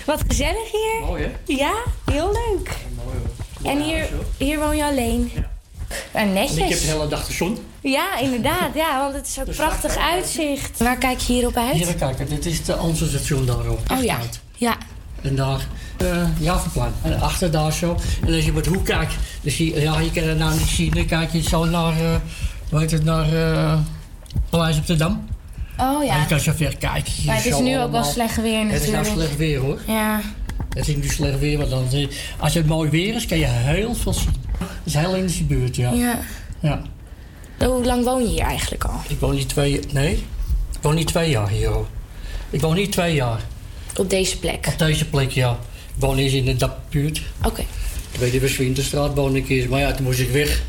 Speaker 4: Wat gezellig hier.
Speaker 24: Mooi hè?
Speaker 4: Ja, heel leuk.
Speaker 24: Mooi hoor.
Speaker 4: En hier, hier woon je alleen. En
Speaker 24: En ik heb de hele dag de zon.
Speaker 4: Ja, inderdaad. Ja, want het is ook (laughs) prachtig uitzicht. Waar kijk je hierop uit?
Speaker 24: Hier, kijk, dit is de station daarop.
Speaker 4: Oh ja. Ja.
Speaker 24: En daar, uh, Javaplan. En achter daar zo. En als je op het hoek kijkt, dan zie je, ja, je kan het nou niet zien. Dan kijk je zo naar, uh, hoe heet het, naar uh, Paleis op de Dam.
Speaker 4: Oh
Speaker 24: En
Speaker 4: ja.
Speaker 24: je kan zo ver kijken.
Speaker 4: Maar het is nu ook wel slecht weer
Speaker 24: Het is nou
Speaker 4: natuurlijk.
Speaker 24: slecht weer hoor.
Speaker 4: Ja.
Speaker 24: Het is nu slecht weer, want dan, eh, als het mooi weer is, kan je heel veel zien. Het is heel in de buurt, ja.
Speaker 4: Ja.
Speaker 24: ja.
Speaker 4: Hoe lang woon je hier eigenlijk al?
Speaker 24: Ik woon niet twee... Nee, ik woon niet twee jaar hier, hoor. Ik woon niet twee jaar.
Speaker 4: Op deze plek?
Speaker 24: Op deze plek, ja. Ik woon eerst in de Dapbuurt.
Speaker 4: Oké.
Speaker 24: Bij de Westwinterstraat woonde ik eerst. Maar ja, toen moest ik weg.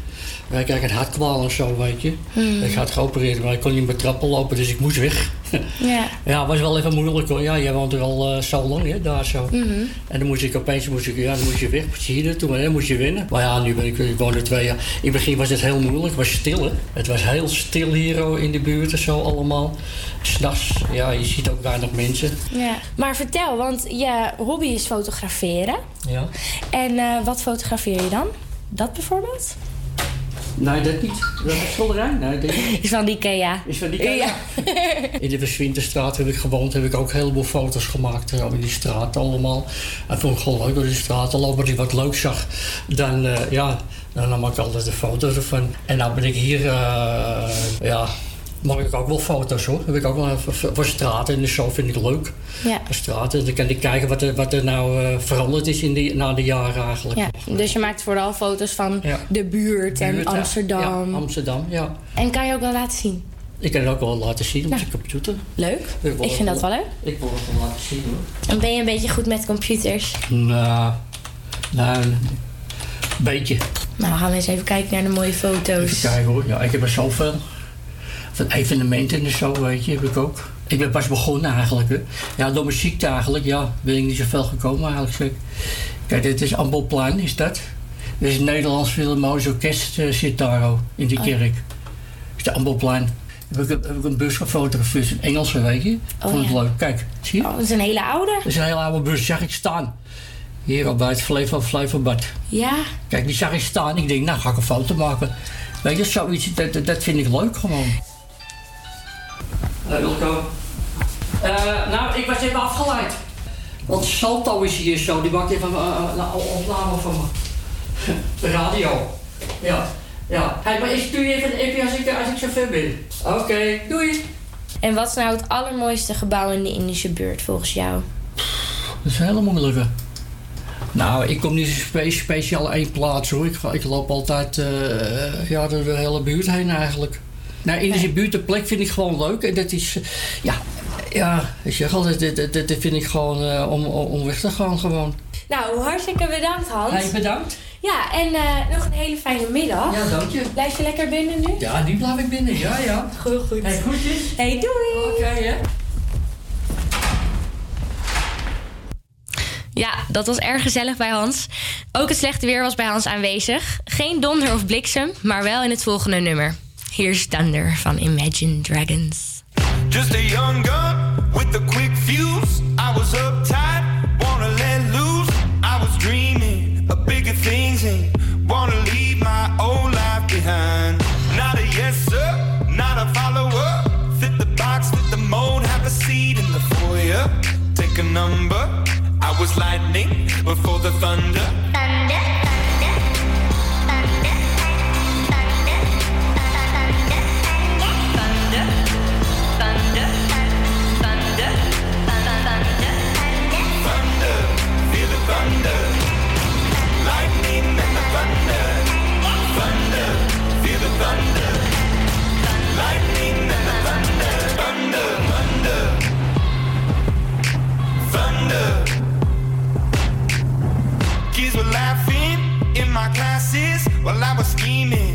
Speaker 24: Ik krijg een hartkwaal en zo, weet je.
Speaker 4: Hmm.
Speaker 24: Ik had geopereerd, maar ik kon niet meer trappen lopen, dus ik moest weg.
Speaker 4: Ja. (laughs)
Speaker 24: Ja, het was wel even moeilijk hoor. Ja, jij woont er al eh, zo lang, hè, daar zo.
Speaker 4: Mhm.
Speaker 24: En dan moest ik opeens, moest ik, ja, dan moest je weg, moest je hier naartoe, maar dan moest je winnen. Maar ja, nu ben ik, ik woon er twee jaar. In het begin was het heel moeilijk, het was stil hè. Het was heel stil hier in de buurt en zo allemaal. S'nachts, ja, je ziet ook weinig mensen.
Speaker 4: Ja. Maar vertel, want je hobby is fotograferen.
Speaker 24: Ja.
Speaker 4: En eh, wat fotografeer je dan? Dat bijvoorbeeld?
Speaker 24: Nee, dat niet. Dat is schilderij? Nee, dat niet.
Speaker 4: Is van die Ikea.
Speaker 24: Is van die Ikea?
Speaker 4: Ja. (laughs)
Speaker 24: In de Westwinterstraat heb ik gewoond, heb ik ook heel veel foto's gemaakt eh, in die straat allemaal. En vond ik gewoon leuk door die straat te lopen. Als ik wat leuk zag, dan, eh, ja, dan nam ik altijd een foto ervan. En nou ben ik hier, eh, ja, maak ik ook wel foto's hoor. Heb ik ook wel voor, voor straten en zo vind ik leuk.
Speaker 4: Ja.
Speaker 24: Voor straten, dan kan ik kijken wat er, wat er nou eh, veranderd is in die, na de jaren eigenlijk.
Speaker 4: ja. Dus je maakt vooral foto's van
Speaker 24: Ja.
Speaker 4: de buurt en
Speaker 24: Buurt.
Speaker 4: Amsterdam.
Speaker 24: Ja, Amsterdam, ja.
Speaker 4: En kan je ook wel laten zien?
Speaker 24: Ik kan het ook wel laten zien op de computer.
Speaker 4: Leuk. Ik vind dat wel leuk.
Speaker 24: Ik wil het wel laten zien hoor.
Speaker 4: En ben je een beetje goed met computers?
Speaker 24: Nou, nou, een beetje.
Speaker 4: Nou, we gaan eens even kijken naar de mooie foto's.
Speaker 24: Even kijken hoor. Ja, ik heb er zoveel. Van evenementen en zo, weet je, heb ik ook. Ik ben pas begonnen eigenlijk. Hè. Ja, door mijn ziekte eigenlijk, ja, ben ik niet zoveel gekomen eigenlijk. zeg. Kijk, dit is Ambelplein, is dat. Dit is het Nederlands Philharmonisch Orkest zit daar oh, in die
Speaker 4: Oh.
Speaker 24: kerk. Dat is de Ambelplein. Heb ik, heb ik een bus gefotografeerd, een Engelse, weet je.
Speaker 4: Oh,
Speaker 24: Vond het
Speaker 4: ja.
Speaker 24: leuk. Kijk, zie je?
Speaker 4: Oh, dat is een hele oude.
Speaker 24: Dat is een hele oude bus, zag ik staan. Hier al bij het Flevo Flevobad.
Speaker 4: Ja.
Speaker 24: Kijk, die zag ik staan. Ik denk, nou ga ik een foto maken. Weet je, zoiets, dat vind ik leuk gewoon. Hey Wilco. Eh, nou, ik was even afgeleid. Want Salto is hier zo, die maakt even uh, een opname van me. (laughs) De radio. Ja, ja. Hey, maar ik je even een als ik, als ik zover ben. Oké, doei.
Speaker 4: En wat is nou het allermooiste gebouw in de Indische buurt volgens jou?
Speaker 24: Dat is een hele moeilijke. Nou, ik kom niet spe speciaal één plaats hoor. Ik, ik loop altijd eh, ja, door de hele buurt heen eigenlijk. Nou, Indische buurt, de plek vind ik gewoon leuk. En dat is, eh, ja, ja, ik zeg altijd, dat, dat, dat vind ik gewoon eh, om, om weg te gaan gewoon.
Speaker 4: Nou, hartstikke bedankt Hans.
Speaker 24: Hey, bedankt.
Speaker 4: Ja, en eh, nog een hele fijne middag.
Speaker 24: Ja, dank je.
Speaker 4: Blijf je lekker binnen nu?
Speaker 24: Ja, nu blijf ik binnen. Ja, ja.
Speaker 4: Goed, goed.
Speaker 24: Hey, groetjes.
Speaker 4: Hey, doei.
Speaker 24: Oké, hè.
Speaker 4: Ja, dat was erg gezellig bij Hans. Ook het slechte weer was bij Hans aanwezig. Geen donder of bliksem, maar wel in het volgende nummer. Hier is Thunder van Imagine Dragons.
Speaker 25: Just a young gun with a quick fuse. I was uptight, wanna let loose. I was dreaming of bigger things and wanna leave my old life behind. Not a yes sir, not a follower. Fit the box, fit the mold, have a seat in the foyer. Take a number. I was lightning before the. Thunder, while I was scheming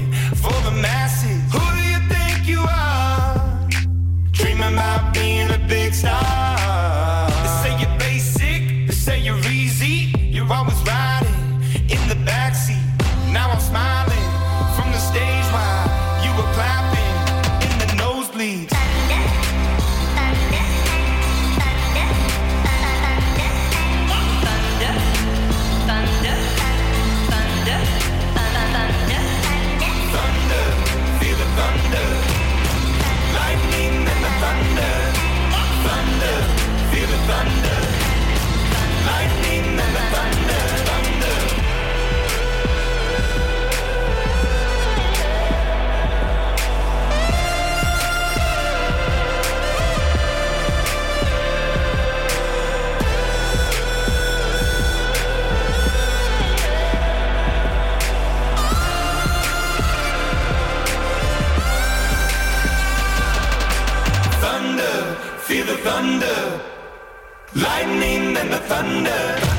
Speaker 25: thunder. Lightning and the thunder.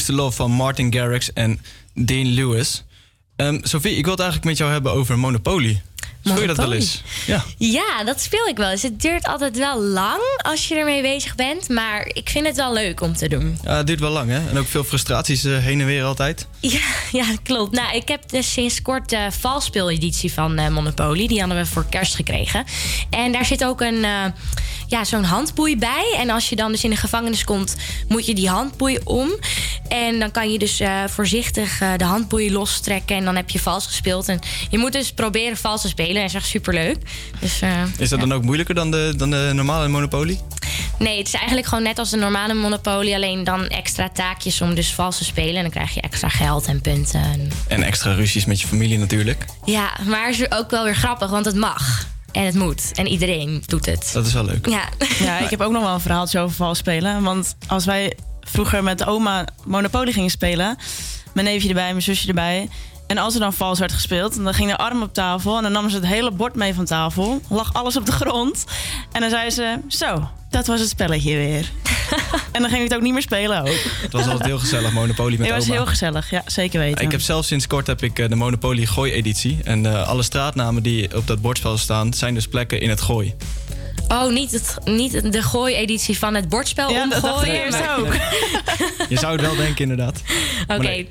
Speaker 6: Used to Love van Martin Garrix en Dean Lewis. Ehm Sophie, ik wil het eigenlijk met jou hebben over Monopoly. Speel je dat wel eens? Ja.
Speaker 4: Ja, dat speel ik wel eens. Het duurt altijd wel lang als je ermee bezig bent. Maar ik vind het wel leuk om te doen.
Speaker 6: ja, het duurt wel lang hè? En ook veel frustraties eh, heen en weer altijd.
Speaker 4: Ja, (laughs) ja, klopt. Nou, ik heb dus sinds kort de valspeeleditie van eh, Monopoly. Die hadden we voor kerst gekregen. En daar zit ook een, eh, ja, zo'n handboei bij. En als je dan dus in de gevangenis komt, moet je die handboei om. En dan kan je dus eh, voorzichtig eh, de handboei lostrekken. En dan heb je vals gespeeld. En je moet dus proberen vals te spelen. En dat is echt superleuk. Dus, eh,
Speaker 6: Is dat dan ook moeilijker dan de, dan de normale Monopoly?
Speaker 4: Nee, het is eigenlijk gewoon net als de normale Monopoly. Alleen dan extra taakjes om dus vals te spelen. En dan krijg je extra geld en punten. En-
Speaker 6: extra ruzies met je familie natuurlijk.
Speaker 4: Ja, maar het is ook wel weer grappig, want het mag. En het moet. En iedereen doet het.
Speaker 6: Dat is wel leuk.
Speaker 4: Ja.
Speaker 5: Ja, ik heb ook nog wel een verhaaltje over vals spelen. Want als wij vroeger met oma Monopoly gingen spelen... mijn neefje erbij, mijn zusje erbij... en als er dan vals werd gespeeld, dan ging de arm op tafel... en dan namen ze het hele bord mee van tafel. Lag alles op de grond. En dan zei ze, zo, dat was het spelletje weer. (laughs) en dan ging ik het ook niet meer spelen ook.
Speaker 6: Het was altijd heel gezellig, Monopoly met (laughs)
Speaker 5: Het was
Speaker 6: oma.
Speaker 5: heel gezellig, ja, zeker weten.
Speaker 6: Ik heb zelf sinds kort heb ik eh, de Monopoly Gooi-editie. En eh, alle straatnamen die op dat bordspel staan, zijn dus plekken in het Gooi.
Speaker 4: Oh, niet, het, niet de gooi-editie van het bordspel
Speaker 5: Ja, dat dacht ik
Speaker 4: omgooien. maar-
Speaker 5: ook.
Speaker 6: Je zou het wel denken, inderdaad.
Speaker 4: Oké,
Speaker 6: nee.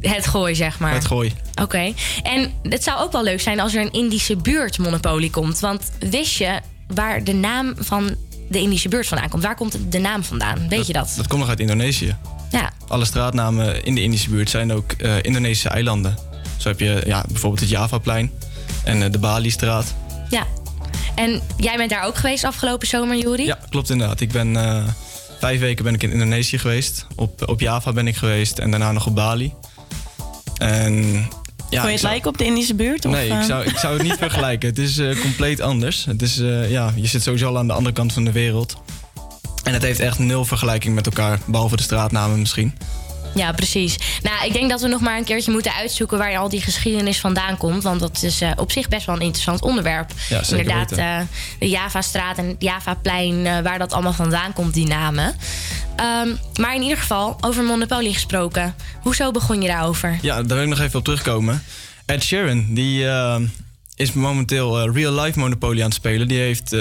Speaker 4: het gooi zeg maar.
Speaker 6: Het Gooi.
Speaker 4: Oké, en het zou ook wel leuk zijn als er een Indische buurt Monopoly komt. Want wist je waar de naam van de Indische buurt vandaan komt? Waar komt de naam vandaan? Weet je dat?
Speaker 6: Dat komt nog uit Indonesië.
Speaker 4: Ja.
Speaker 6: Alle straatnamen in de Indische buurt zijn ook eh, Indonesische eilanden. Zo heb je ja, bijvoorbeeld het Javaplein en eh, de Bali-straat.
Speaker 4: Ja. En jij bent daar ook geweest afgelopen zomer, Juri?
Speaker 6: Ja, klopt inderdaad. Ik ben eh, vijf weken ben ik in Indonesië geweest. Op, op Java ben ik geweest en daarna nog op Bali. En, ja,
Speaker 5: Vond je het
Speaker 6: zou-
Speaker 5: lijken op de Indische buurt? Of,
Speaker 6: Nee, ik
Speaker 5: eh?
Speaker 6: zou, ik zou het niet (laughs) vergelijken. Het is eh, compleet anders. Het is, eh, ja, je zit sowieso al aan de andere kant van de wereld. En het heeft echt nul vergelijking met elkaar, behalve de straatnamen misschien.
Speaker 4: Ja, precies. Nou, ik denk dat we nog maar een keertje moeten uitzoeken waar al die geschiedenis vandaan komt. Want dat is eh, op zich best wel een interessant onderwerp.
Speaker 6: Ja, zeker
Speaker 4: Inderdaad, eh, de Java-straat en het Javaplein, eh, waar dat allemaal vandaan komt, die namen. Ehm, maar in ieder geval, over Monopoly gesproken. Hoezo begon je daarover?
Speaker 6: Ja, daar wil ik nog even op terugkomen. Ed Sheeran, die is momenteel real life Monopoly aan het spelen. Die heeft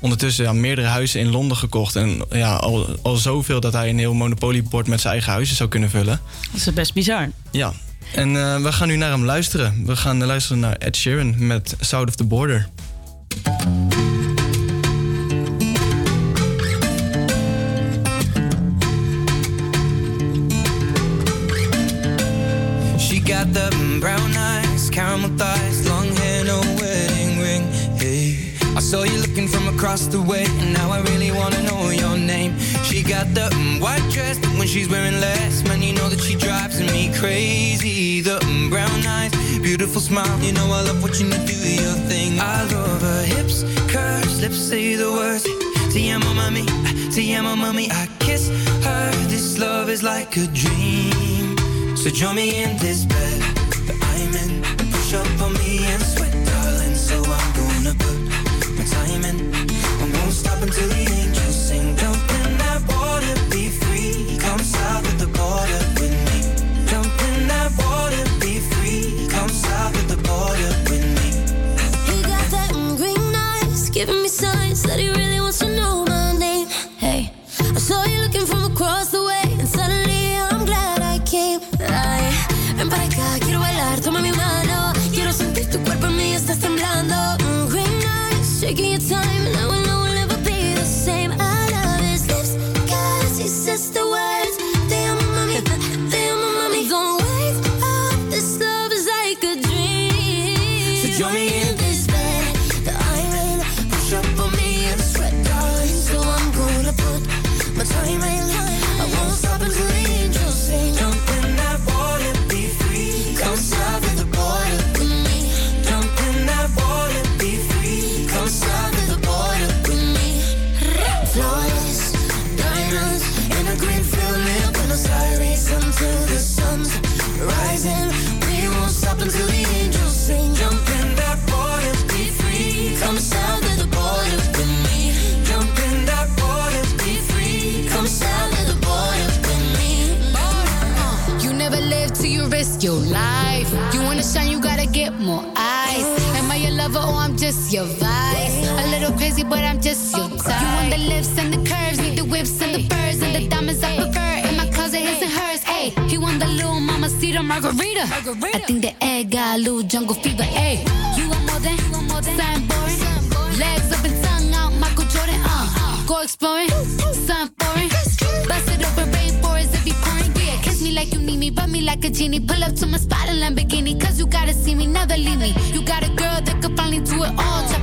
Speaker 6: ondertussen ja, meerdere huizen in Londen gekocht. En ja, al, al zoveel dat hij een heel monopoliebord met zijn eigen huizen zou kunnen vullen.
Speaker 5: Dat is best bizar.
Speaker 6: Ja, en eh, we gaan nu naar hem luisteren. We gaan eh, luisteren naar Ed Sheeran met South of the Border.
Speaker 26: She got the brown eyes, caramel thighs, long hair, no I saw you looking from across the way, and now I really wanna know your name. She got the mm, white dress, but when she's wearing less, man, you know that she drives me crazy. The mm, brown eyes, beautiful smile, you know I love watching you do your thing. I love her hips, curves, lips say the words. Te amo, mami, te amo, mami. I kiss her. This love is like a dream. So join me in this bed
Speaker 10: giving me
Speaker 21: cedar margarita. I think the egg got a little jungle fever. Hey, you want more than, you want more than something boring? Legs up and tongue out, Michael Jordan. Uh, go exploring, something foreign. Bust it open, rainforest if you pouring. Yeah, kiss me like you need me, rub me like a genie. Pull up to my spot in Lamborghini, cause you gotta see me, never leave me. You got a girl that could finally do it all.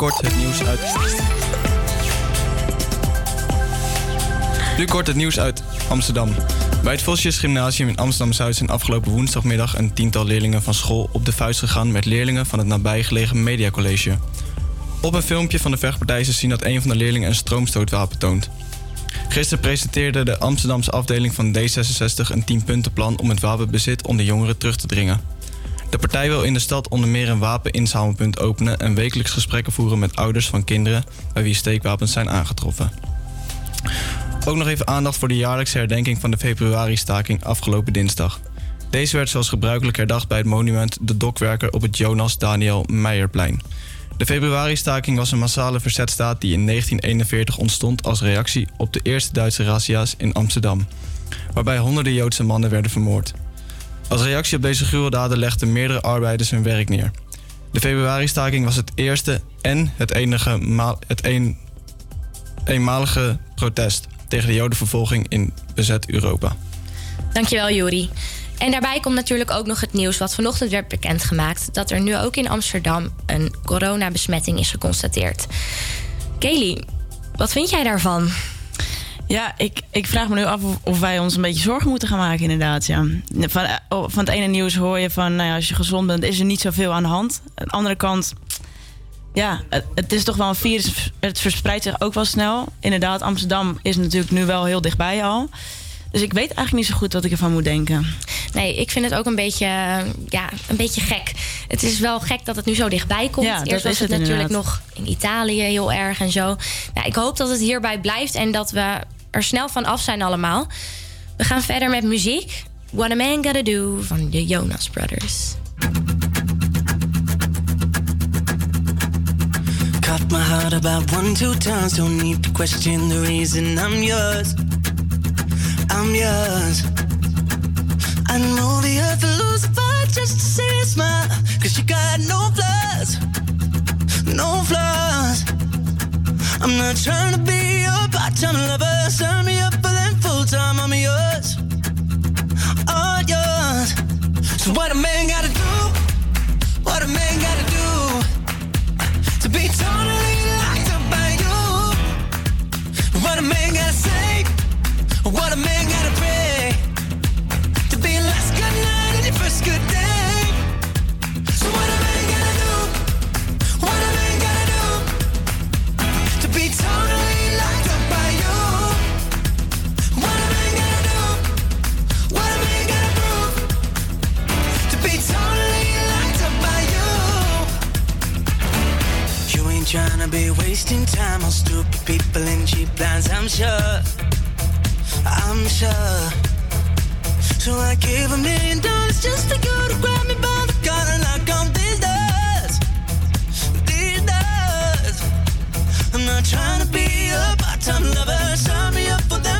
Speaker 6: Kort het nieuws uit. Nu kort het nieuws uit Amsterdam. Bij het Vosjes Gymnasium in Amsterdam-Zuid zijn afgelopen woensdagmiddag een tiental leerlingen van school op de vuist gegaan met leerlingen van het nabijgelegen Mediacollege. Op een filmpje van de vechtpartij is zien dat een van de leerlingen een stroomstootwapen toont. Gisteren presenteerde de Amsterdamse afdeling van D66 een 10-puntenplan om het wapenbezit onder jongeren terug te dringen. De partij wil in de stad onder meer een wapeninzamelpunt openen en wekelijks gesprekken voeren met ouders van kinderen bij wie steekwapens zijn aangetroffen. Ook nog even aandacht voor de jaarlijkse herdenking van de februari-staking afgelopen dinsdag. Deze werd zoals gebruikelijk herdacht bij het monument De Dokwerker op het Jonas Daniel Meijerplein. De februari-staking was een massale verzetstaat die in 1941 ontstond als reactie op de eerste Duitse razzia's in Amsterdam, waarbij honderden Joodse mannen werden vermoord. Als reactie op deze gruweldaden legden meerdere arbeiders hun werk neer. De februari-staking was het eerste en het enige ma- het een, eenmalige protest tegen de jodenvervolging in bezet Europa.
Speaker 4: Dankjewel, Juri. En daarbij komt natuurlijk ook nog het nieuws wat vanochtend werd bekendgemaakt: dat er nu ook in Amsterdam een coronabesmetting is geconstateerd. Kelly, wat vind jij daarvan?
Speaker 5: Ja, ik, ik vraag me nu af of, of wij ons een beetje zorgen moeten gaan maken, inderdaad. Ja. Van, eh, oh, van het ene nieuws hoor je van, nou ja, als je gezond bent, is er niet zoveel aan de hand. Aan de andere kant, ja, het, het is toch wel een virus, het verspreidt zich ook wel snel. Inderdaad, Amsterdam is natuurlijk nu wel heel dichtbij al. Dus ik weet eigenlijk niet zo goed wat ik ervan moet denken.
Speaker 4: Nee, ik vind het ook een beetje, eh, ja, een beetje gek. Het is wel gek dat het nu zo dichtbij komt.
Speaker 5: Ja,
Speaker 4: Eerst was het,
Speaker 5: het
Speaker 4: natuurlijk nog in Italië heel erg en zo. Nou, ik hoop dat het hierbij blijft en dat we er snel van af zijn allemaal. We gaan verder met muziek. What a Man Gotta Do van de Jonas Brothers.
Speaker 26: Cut my heart about one, two times. Don't need to question the reason I'm yours. I'm yours. I'd move the earth and lose fight just to see you smile. Cause you got no flaws. No flaws. I'm not trying to be your part-time lover. Sign me up for them full-time. I'm yours. All yours. So what a man gotta do? What a man gotta do? to be totally tryna be wasting time on stupid people and cheap plans, I'm sure. I'm sure. So I gave a million dollars just to go to grab me by the collar and knock on these doors. These doors. I'm not trying to be a part-time lover. Sign me up for them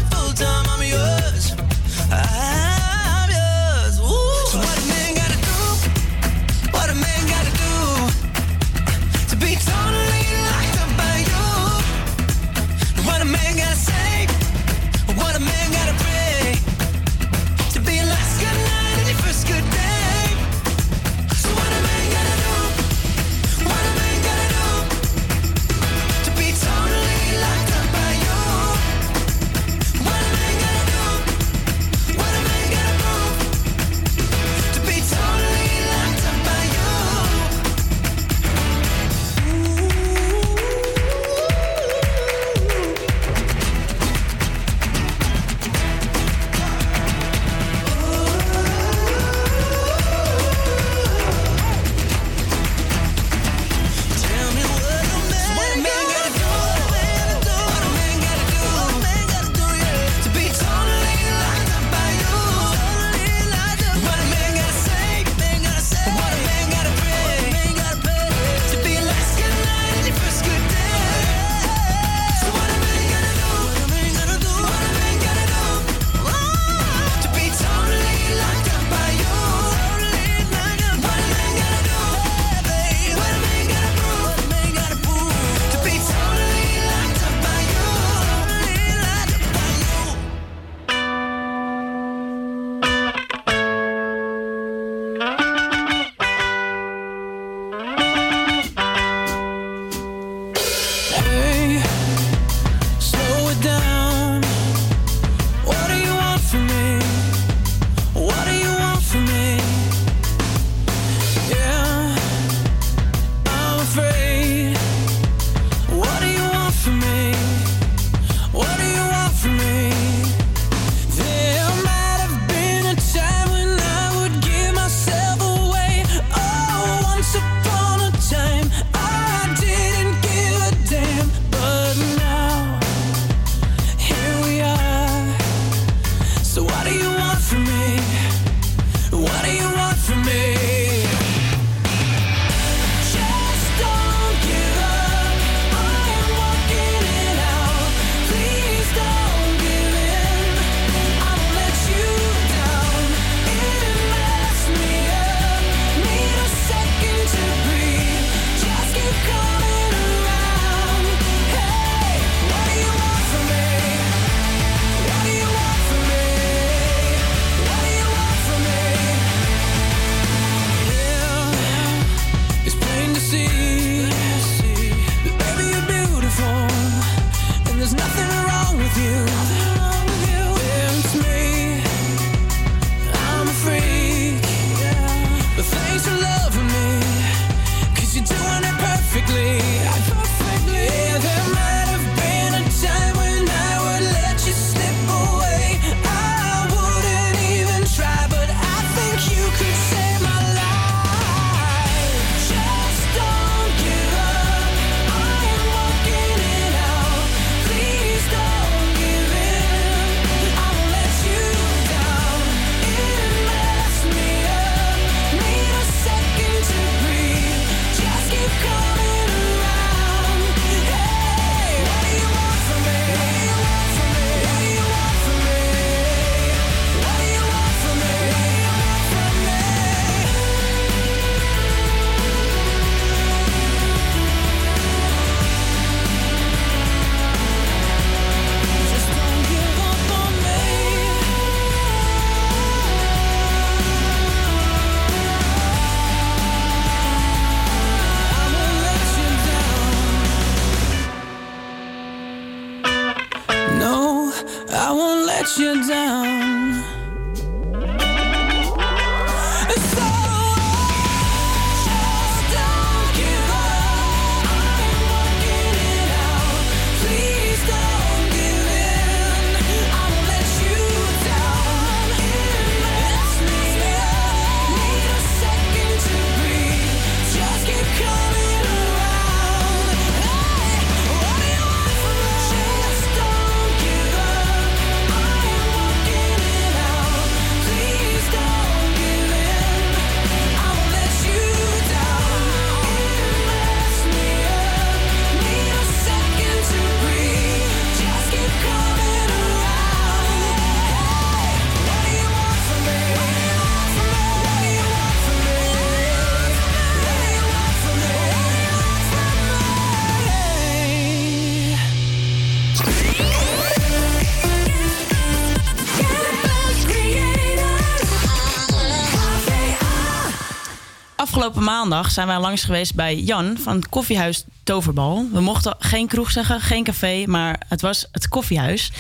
Speaker 5: Afgelopen maandag zijn wij langs geweest bij Jan van het koffiehuis Toverbal. We mochten geen kroeg zeggen, geen café, maar het was het koffiehuis.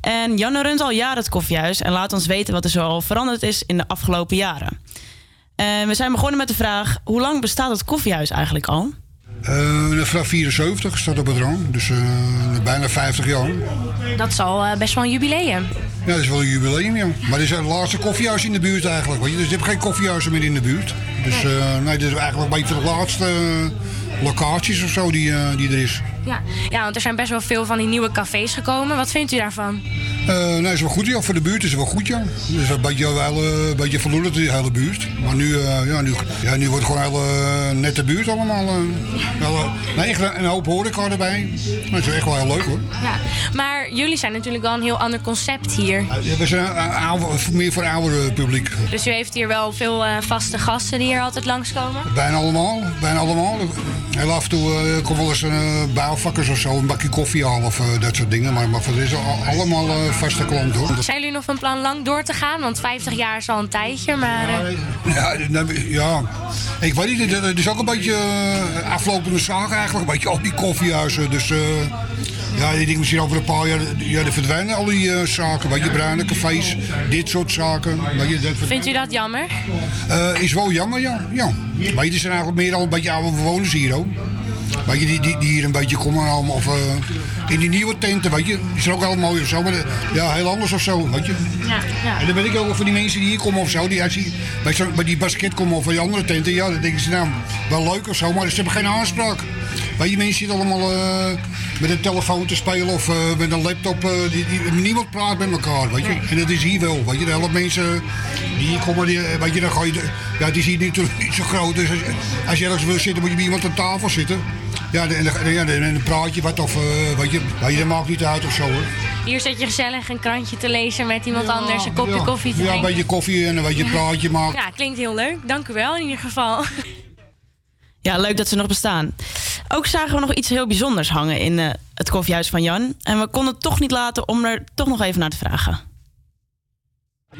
Speaker 5: En Jan runt al jaren het koffiehuis en laat ons weten wat er zoal veranderd is in de afgelopen jaren. En we zijn begonnen met de vraag: hoe lang bestaat het koffiehuis eigenlijk al?
Speaker 27: Eh, vanaf 74 staat op het rang, dus eh, bijna 50 jaar.
Speaker 4: Dat is al eh, best wel een jubileum.
Speaker 27: Ja, dat is wel een jubileum, ja. Maar dit is het laatste koffiehuis in de buurt eigenlijk. Weet je? Dus je hebt geen koffiehuizen meer in de buurt. Dus eh, nee, dit is eigenlijk een beetje de laatste eh, locaties of zo die, eh, die er is.
Speaker 4: Ja. ja, want er zijn best wel veel van die nieuwe cafés gekomen. Wat vindt u daarvan?
Speaker 27: Eh, nee, is wel goed, ja. Voor de buurt is het wel goed, ja. Het is een beetje, wel, eh, een beetje die hele buurt. Maar nu, eh, ja, nu, ja, nu wordt het gewoon een hele nette buurt allemaal. Wel, nee, echt een hoop horeca erbij. Dat is echt wel heel leuk, hoor.
Speaker 4: Ja. Maar jullie zijn natuurlijk wel een heel ander concept hier.
Speaker 27: Ja, we zijn oude- meer voor oudere publiek.
Speaker 4: Dus u heeft hier wel veel vaste gasten die hier altijd langskomen?
Speaker 27: Bijna allemaal, bijna allemaal. Heel af en toe komt wel eens een uh, of zo, een bakje koffie halen of eh, dat soort dingen. Maar, maar voor de al- allemaal eh, vaste klant hoor.
Speaker 4: Zijn jullie nog van plan lang door te gaan? Want 50 jaar is al een tijdje, maar... eh,
Speaker 27: Ja, nou, ja, ik weet niet, het is ook een beetje aflopende zaak eigenlijk. Een beetje al die koffiehuizen. Dus ja, ik denk misschien over een paar jaar, ja, er verdwijnen al die zaken. Weet je, bruine cafés, dit soort zaken. Je, dat.
Speaker 4: Vindt u dat jammer?
Speaker 27: Is wel jammer, ja. ja. Maar er zijn eigenlijk meer al een beetje oude bewoners hier ook. Weet je, die, die, die hier een beetje komen allemaal. Of eh, in die nieuwe tenten, weet je. Is er ook wel mooi of zo. Maar eh, ja, heel anders of zo, weet je.
Speaker 4: Ja, ja.
Speaker 27: En dan weet ik ook voor die mensen die hier komen of zo. Die, als die bij, zo, bij die basket komen of bij die andere tenten. Ja, dan denken ze nou, wel leuk of zo. Maar ze hebben geen aanspraak. Weet je, mensen zitten allemaal eh, met een telefoon te spelen of met een laptop. die, die, niemand praat met elkaar, weet je. En dat is hier wel, weet je. De hele mensen die hier komen, die, weet je, dan ga je... ja, het is hier niet, niet zo groot. Dus als, als je ergens wil zitten, moet je bij iemand aan tafel zitten. Ja, en dan, ja, dan, dan praat je wat of, eh, weet je, weet je, dat maakt niet uit of zo, hoor.
Speaker 4: Hier zit je gezellig een krantje te lezen met iemand anders, een kopje koffie te
Speaker 27: Ja, een
Speaker 4: drinken.
Speaker 27: beetje koffie en een beetje praatje (laughs) maken.
Speaker 4: Ja, klinkt heel leuk. Dank u wel in ieder geval.
Speaker 5: Ja, leuk dat ze nog bestaan. Ook zagen we nog iets heel bijzonders hangen in eh, het koffiehuis van Jan. En we konden het toch niet laten om er toch nog even naar te vragen.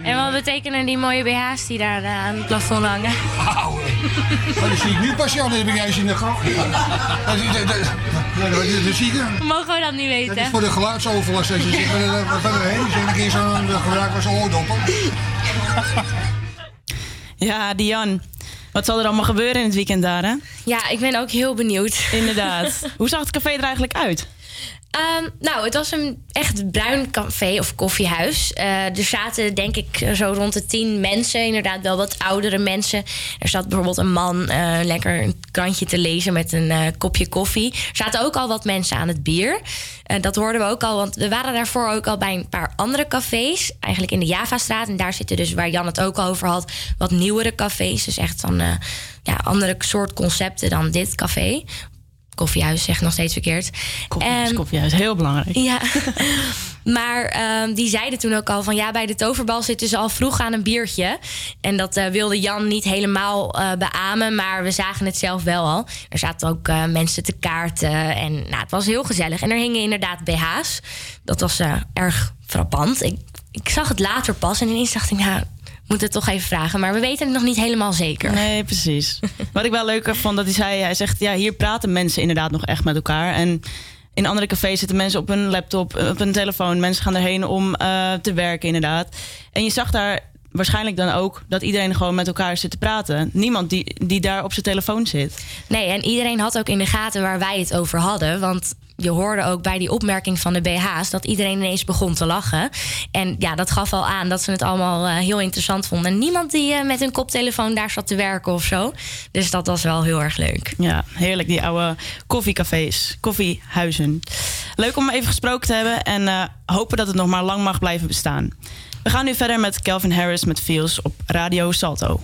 Speaker 4: En wat betekenen die mooie BH's die daar eh, aan het plafond hangen?
Speaker 27: Maar Oh, dat zie ik nu pas, ja, dat heb ik eens in de gang. Dat, is- dat, dat, dat, dat zie ik.
Speaker 4: Mogen we dat niet weten?
Speaker 27: Dat is voor de geluidsoverlast. Als je zit met een wat verder heen, is een keer zo'n gebruik als oordoppen. (laughs)
Speaker 5: Ja, Dian. Wat zal er allemaal gebeuren in het weekend daar, hè?
Speaker 4: Ja, ik ben ook heel benieuwd.
Speaker 5: Inderdaad. (laughs) Hoe zag het café er eigenlijk uit?
Speaker 4: Ehm, nou, het was een echt bruin café of koffiehuis. Eh, er zaten denk ik zo rond de tien mensen. Inderdaad wel wat oudere mensen. Er zat bijvoorbeeld een man eh, lekker een krantje te lezen met een eh, kopje koffie. Er zaten ook al wat mensen aan het bier. Dat hoorden we ook al, want we waren daarvoor ook al bij een paar andere cafés. Eigenlijk in de Javastraat. En daar zitten dus, waar Jan het ook over had, wat nieuwere cafés. Dus echt eh, ja, andere soort concepten dan dit café. Koffiehuis zegt nog steeds verkeerd.
Speaker 5: Koffiehuis, koffiehuis, heel belangrijk.
Speaker 4: ja. (laughs) Maar ehm, die zeiden toen ook al van ja, bij de toverbal zitten ze al vroeg aan een biertje. En dat eh, wilde Jan niet helemaal eh, beamen, maar we zagen het zelf wel al. Er zaten ook eh, mensen te kaarten en nou, het was heel gezellig. En er hingen inderdaad BH's. Dat was erg frappant. Ik, ik zag het later pas en ineens dacht ik, nou, ik moet het toch even vragen. Maar we weten het nog niet helemaal zeker.
Speaker 5: Nee, precies. (laughs) Wat ik wel leuker vond, dat hij zei... Hij zegt, ja, hier praten mensen inderdaad nog echt met elkaar. En in andere cafés zitten mensen op hun laptop, op hun telefoon. Mensen gaan erheen om eh, te werken, inderdaad. En je zag daar waarschijnlijk dan ook dat iedereen gewoon met elkaar zit te praten. Niemand die, die daar op zijn telefoon zit.
Speaker 4: Nee, en iedereen had ook in de gaten waar wij het over hadden. Want je hoorde ook bij die opmerking van de BH's dat iedereen ineens begon te lachen. En ja, dat gaf al aan dat ze het allemaal eh, heel interessant vonden. En niemand die eh, met een koptelefoon daar zat te werken of zo. Dus dat was wel heel erg leuk.
Speaker 5: Ja, heerlijk, die oude koffiecafés, koffiehuizen. Leuk om even gesproken te hebben en eh, hopen dat het nog maar lang mag blijven bestaan. We gaan nu verder met Calvin Harris met Feels op Radio Salto.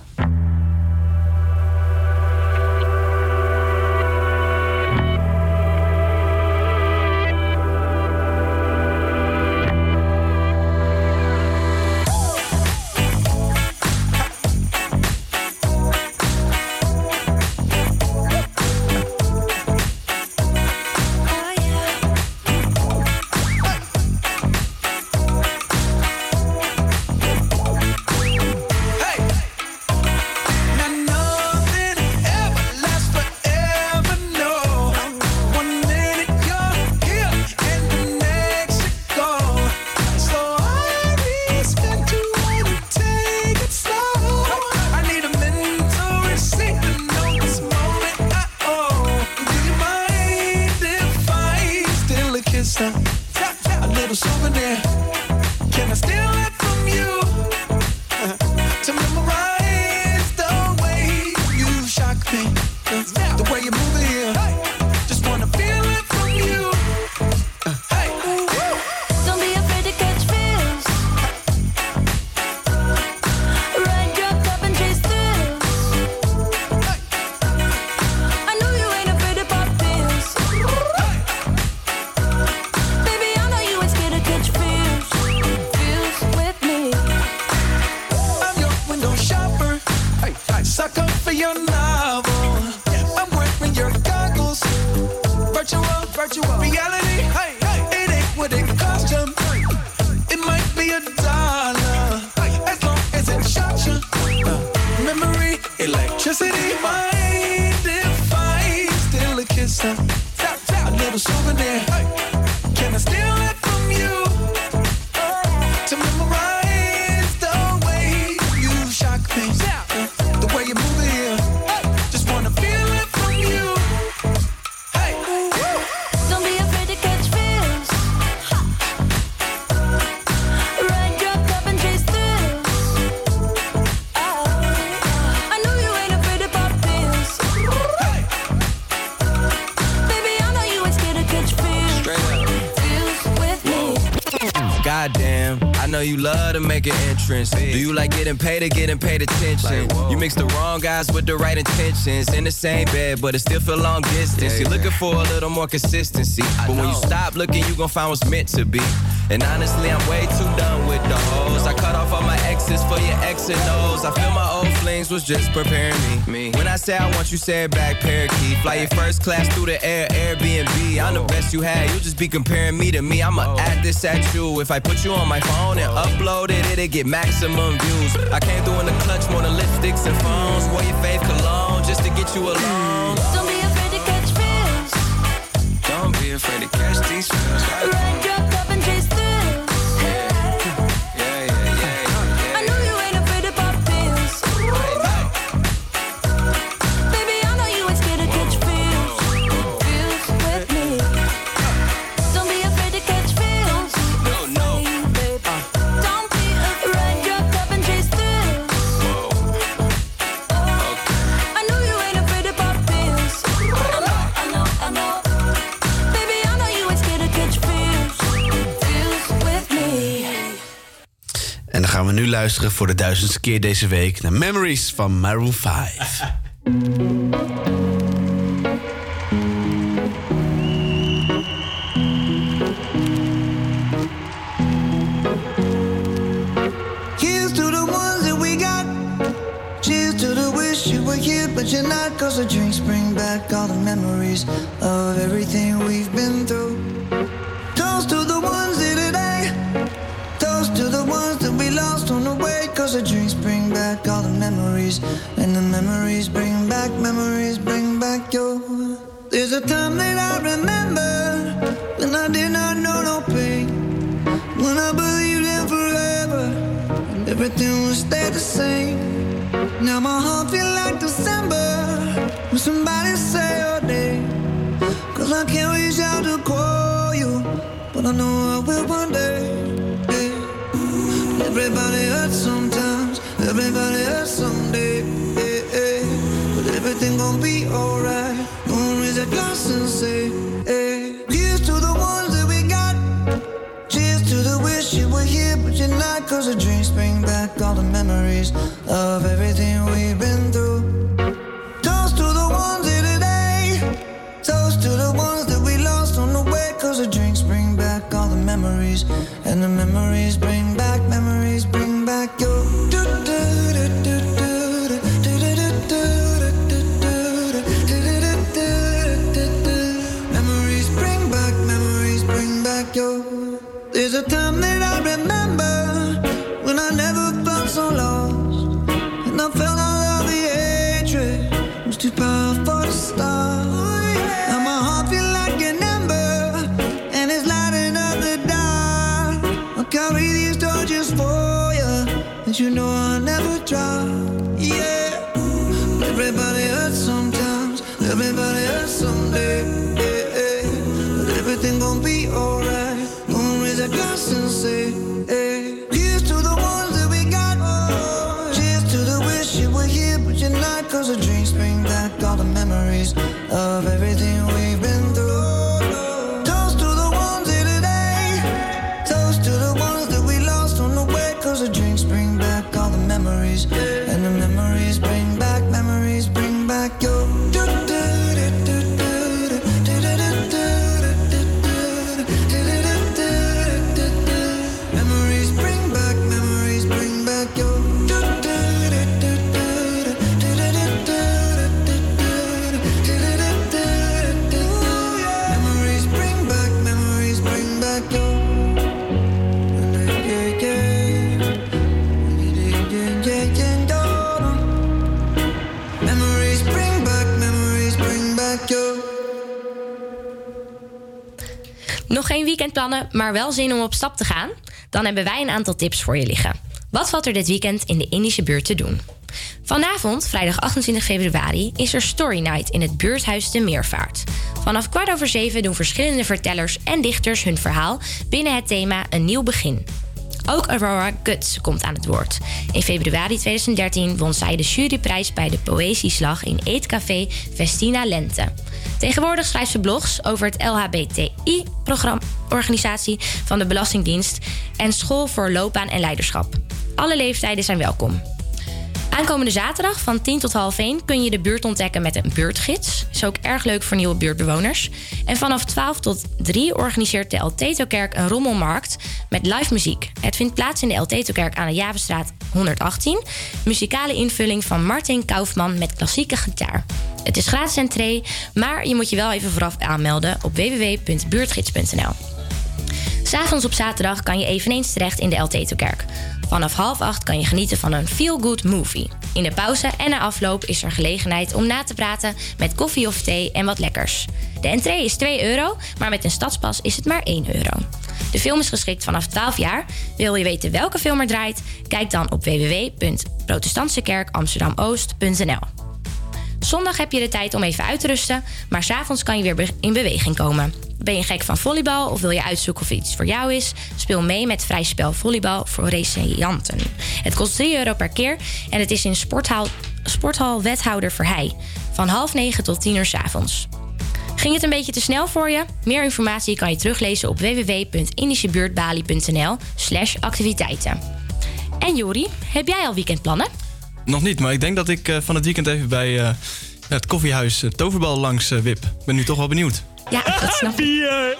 Speaker 18: Make an entrance. Do you like getting paid or getting paid attention? you mix the wrong guys with the right intentions in the same bed, but it still feel long distance. You're looking for a little more consistency, but when you stop looking, you gon' find what's meant to be. And honestly, I'm way too done with the hoes. I cut off all my exes for your X and O's. I feel my old flings was just preparing me. When I say I want you, say it back, parakeet. Fly your first class through the air, Airbnb. I'm the best you had. You just be comparing me to me. I'ma add this at you. If I put you on my phone and upload it, it'll get maximum views. I came through in the clutch more than lipsticks and phones. Wore your fave cologne just to get you alone.
Speaker 10: Don't be afraid to catch feels.
Speaker 18: Don't be afraid to catch these feels.
Speaker 10: Ride your cup and chase thrills.
Speaker 28: Luisteren voor de duizendste keer deze week naar Memories van Maroon 5.
Speaker 14: Here's to the ones that we got. Cheers to the wish you were here, but you're not. Cause the drinks bring back all the memories time that I remember when I did not know no pain. When I believed in forever and everything would stay the same. Now my heart feels like December when somebody say your name. Cause I can't reach out to call you, but I know I will one day. yeah. Everybody hurts sometimes, everybody hurts someday. yeah, yeah. But everything gon' be alright. A glass and say, hey. Here's to the ones that we got. Cheers to the wish you were here, but you're not. Cause the drinks bring back all the memories of everything we've been through.
Speaker 4: Weekendplannen, maar wel zin om op stap te gaan? Dan hebben wij een aantal tips voor je liggen. Wat valt er dit weekend in de Indische buurt te doen? Vanavond, vrijdag 28 februari, is er Story Night in het buurthuis De Meervaart. Vanaf kwart over zeven doen verschillende vertellers en dichters hun verhaal binnen het thema Een nieuw begin. Ook Aurora Guts komt aan het woord. In februari 2013 won zij de juryprijs bij de Poëzieslag in Eetcafé Festina Lente. Tegenwoordig schrijft ze blogs over het LHBTI-organisatie van de Belastingdienst en School voor Loopbaan en Leiderschap. Alle leeftijden zijn welkom. Aankomende zaterdag van 10 tot half 1 kun je de buurt ontdekken met een buurtgids. Is ook erg leuk voor nieuwe buurtbewoners. En vanaf 12 tot 3 organiseert de El Teto-kerk een rommelmarkt met live muziek. Het vindt plaats in de El Teto-kerk aan de Javenstraat 118. Muzikale invulling van Martin Kaufman met klassieke gitaar. Het is gratis entree, maar je moet je wel even vooraf aanmelden op www.buurtgids.nl. S'avonds op zaterdag kan je eveneens terecht in de El Teto-kerk. Vanaf half acht kan je genieten van een feel-good movie. In de pauze en na afloop is er gelegenheid om na te praten met koffie of thee en wat lekkers. De entree is 2 euro, maar met een stadspas is het maar 1 euro. De film is geschikt vanaf 12 jaar. Wil je weten welke film er draait? Kijk dan op www.protestantsekerkamsterdamoost.nl. Zondag heb je de tijd om even uit te rusten, maar s'avonds kan je weer in beweging komen. Ben je gek van volleybal of wil je uitzoeken of iets voor jou is? Speel mee met vrij spel volleybal voor recreanten. Het kost 3 euro per keer en het is in sporthal, sporthal Wethouder Verheij. Van half negen tot 10 uur 's avonds. Ging het een beetje te snel voor je? Meer informatie kan je teruglezen op www.indischebuurtbali.nl slash activiteiten. En Jori, heb jij al weekendplannen?
Speaker 6: Nog niet, maar ik denk dat ik eh, van het weekend even bij eh, het koffiehuis eh, Toverbal langs wip. Ik ben nu toch wel benieuwd.
Speaker 4: Ja, dat snap ik.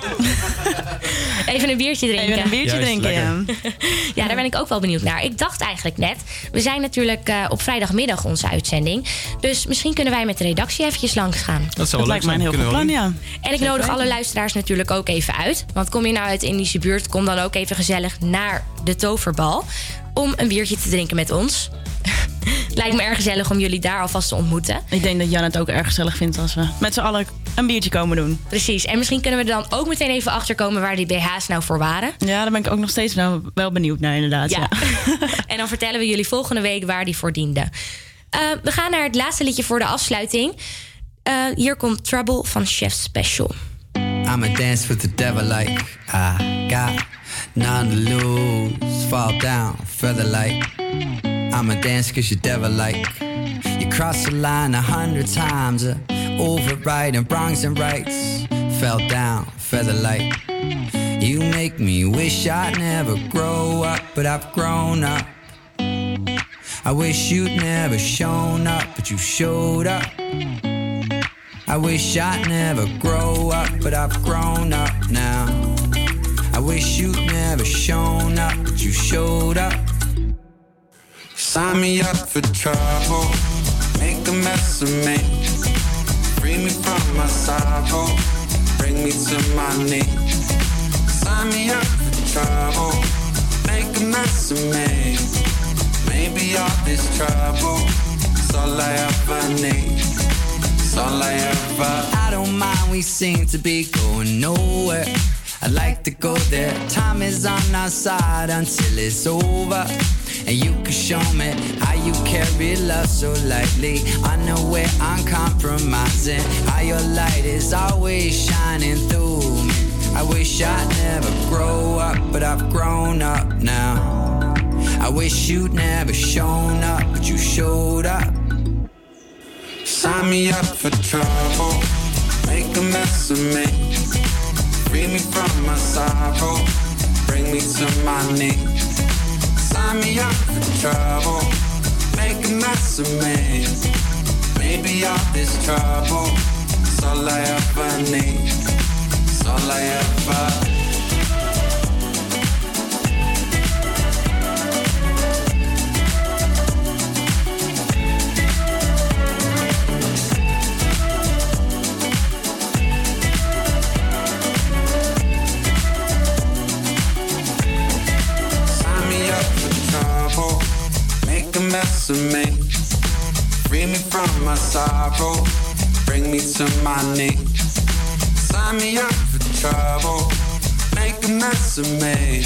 Speaker 4: Even een biertje drinken.
Speaker 5: Even een biertje
Speaker 6: Juist,
Speaker 5: drinken, ja. (laughs)
Speaker 4: Ja, daar ben ik ook wel benieuwd naar. Ik dacht eigenlijk net, we zijn natuurlijk eh, op vrijdagmiddag onze uitzending. Dus misschien kunnen wij met de redactie eventjes langs gaan.
Speaker 6: Dat zou wel leuk zijn. Kunnen we wel doen.
Speaker 4: En ik
Speaker 5: Zeker
Speaker 4: nodig alle luisteraars natuurlijk ook even uit. Want kom je nou uit de Indische buurt, kom dan ook even gezellig naar de Toverbal. Om een biertje te drinken met ons. (laughs) Lijkt me erg gezellig om jullie daar alvast te ontmoeten.
Speaker 5: Ik denk dat Jan het ook erg gezellig vindt als we met z'n allen een biertje komen doen.
Speaker 4: Precies. En misschien kunnen we er dan ook meteen even achterkomen waar die BH's nou voor waren.
Speaker 5: Ja, daar ben ik ook nog steeds nou wel benieuwd naar, inderdaad. Ja.
Speaker 4: Ja. (laughs) en dan vertellen we jullie volgende week waar die voor diende. Eh, we gaan naar het laatste liedje voor de afsluiting. Eh, hier komt Trouble van Chef Special.
Speaker 29: I'ma dance with the devil like I got none to lose. Fall down, feather like. I'ma dance cause you devil like. You cross the line a hundred times, uh, overriding wrongs and rights. Fell down, feather like. You make me wish I'd never grow up, but I've grown up. I wish you'd never shown up, but you showed up. I wish I'd never grow up, but I've grown up now. I wish you'd never shown up, but you showed up.
Speaker 30: Sign me up for trouble, make a mess of me. Free me from my sorrow, bring me to my knees. Sign me up for trouble, make a mess of me. Maybe all this trouble is all I ever need. It's all I ever.
Speaker 29: I don't mind, we seem to be going nowhere. I'd like to go there. Time is on our side until it's over. And you can show me how you carry love so lightly. Unaware, uncompromising. How your light is always shining through me. I wish I'd never grow up, but I've grown up now. I wish you'd never shown up, but you showed up.
Speaker 30: Sign me up for trouble, make a mess of me. Free me from my sorrow, bring me to my knees. Sign me up for trouble, make a mess of me. Maybe all this trouble is all I ever need. It's all I ever. Mess of me. Free me from my sorrow, bring me to my knees. Sign me up for trouble, make a mess of me.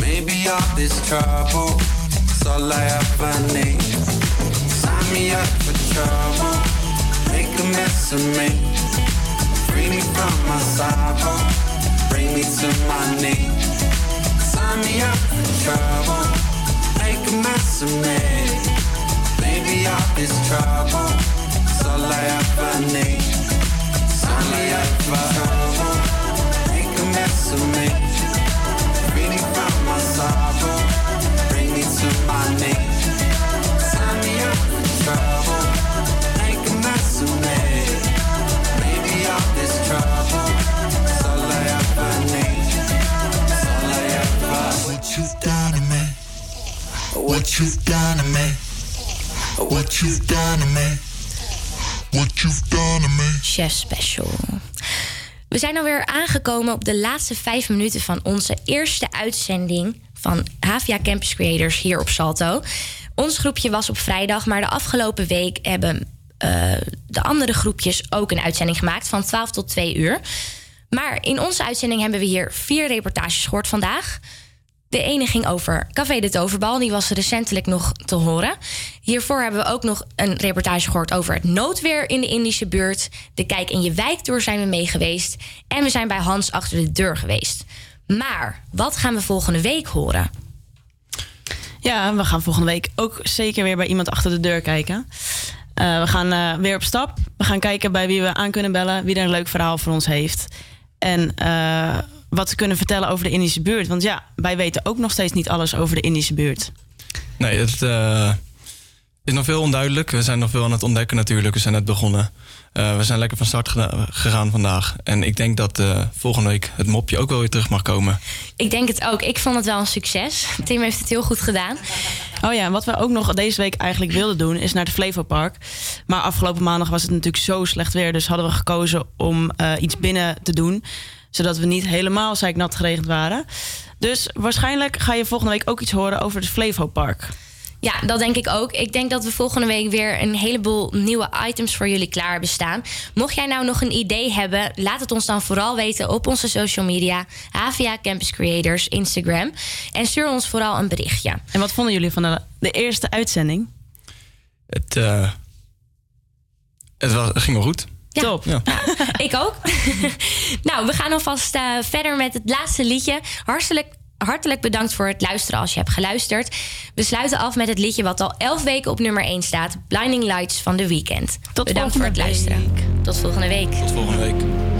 Speaker 30: Maybe all this trouble is all I ever need. Sign me up for trouble, make a mess of me. Free me from my sorrow, bring me to my knees. Sign me up for trouble, make a mess of me. Maybe all this trouble is all I ever need. Sign me up for trouble, make a mess of me. Free me from my sorrow, bring me to my knees. Sign me up for trouble, What you've done to me. What you've done to me. What you've done to me.
Speaker 4: Chef Special. We zijn alweer aangekomen op de laatste vijf minuten van onze eerste uitzending van Havia Campus Creators hier op Salto. Ons groepje was op vrijdag, maar de afgelopen week hebben eh, de andere groepjes ook een uitzending gemaakt van 12 tot 2 uur. Maar in onze uitzending hebben we hier vier reportages gehoord vandaag. De ene ging over Café de Toverbal, die was recentelijk nog te horen. Hiervoor hebben we ook nog een reportage gehoord over het noodweer in de Indische buurt. De Kijk in je wijktour zijn we mee geweest. En we zijn bij Hans achter de deur geweest. Maar wat gaan we volgende week horen?
Speaker 5: Ja, we gaan volgende week ook zeker weer bij iemand achter de deur kijken. Eh, we gaan eh, weer op stap. We gaan kijken bij wie we aan kunnen bellen, wie er een leuk verhaal voor ons heeft. En eh, wat ze kunnen vertellen over de Indische buurt. Want ja, wij weten ook nog steeds niet alles over de Indische buurt.
Speaker 26: Nee, het eh, is nog veel onduidelijk. We zijn nog veel aan het ontdekken natuurlijk. We zijn net begonnen. Eh, we zijn lekker van start gegaan vandaag. En ik denk dat eh, volgende week het mopje ook wel weer terug mag komen.
Speaker 4: Ik denk het ook. Ik vond het wel een succes. Tim heeft het heel goed gedaan.
Speaker 5: Oh ja, en wat we ook nog deze week eigenlijk wilden doen, is naar het Flevo Park. Maar afgelopen maandag was het natuurlijk zo slecht weer. Dus hadden we gekozen om eh, iets binnen te doen. Zodat we niet helemaal zeiknat geregend waren. Dus waarschijnlijk ga je volgende week ook iets horen over het Flevo Park.
Speaker 4: Ja, dat denk ik ook. Ik denk dat we volgende week weer een heleboel nieuwe items voor jullie klaar hebben staan. Mocht jij nou nog een idee hebben, laat het ons dan vooral weten op onze social media. Havia Campus Creators, Instagram. En stuur ons vooral een berichtje.
Speaker 5: En wat vonden jullie van de, de eerste uitzending?
Speaker 26: Het, eh, het, was, het ging wel goed.
Speaker 4: Ja.
Speaker 5: Top.
Speaker 26: Ja.
Speaker 4: Ik ook. (laughs) nou, we gaan alvast eh, verder met het laatste liedje. Hartelijk, hartelijk bedankt voor het luisteren als je hebt geluisterd. We sluiten af met het liedje wat al 11 weken op nummer 1 staat. Blinding Lights van The Weeknd.
Speaker 5: Tot
Speaker 4: bedankt voor het luisteren. Tot volgende week.
Speaker 26: Tot volgende week.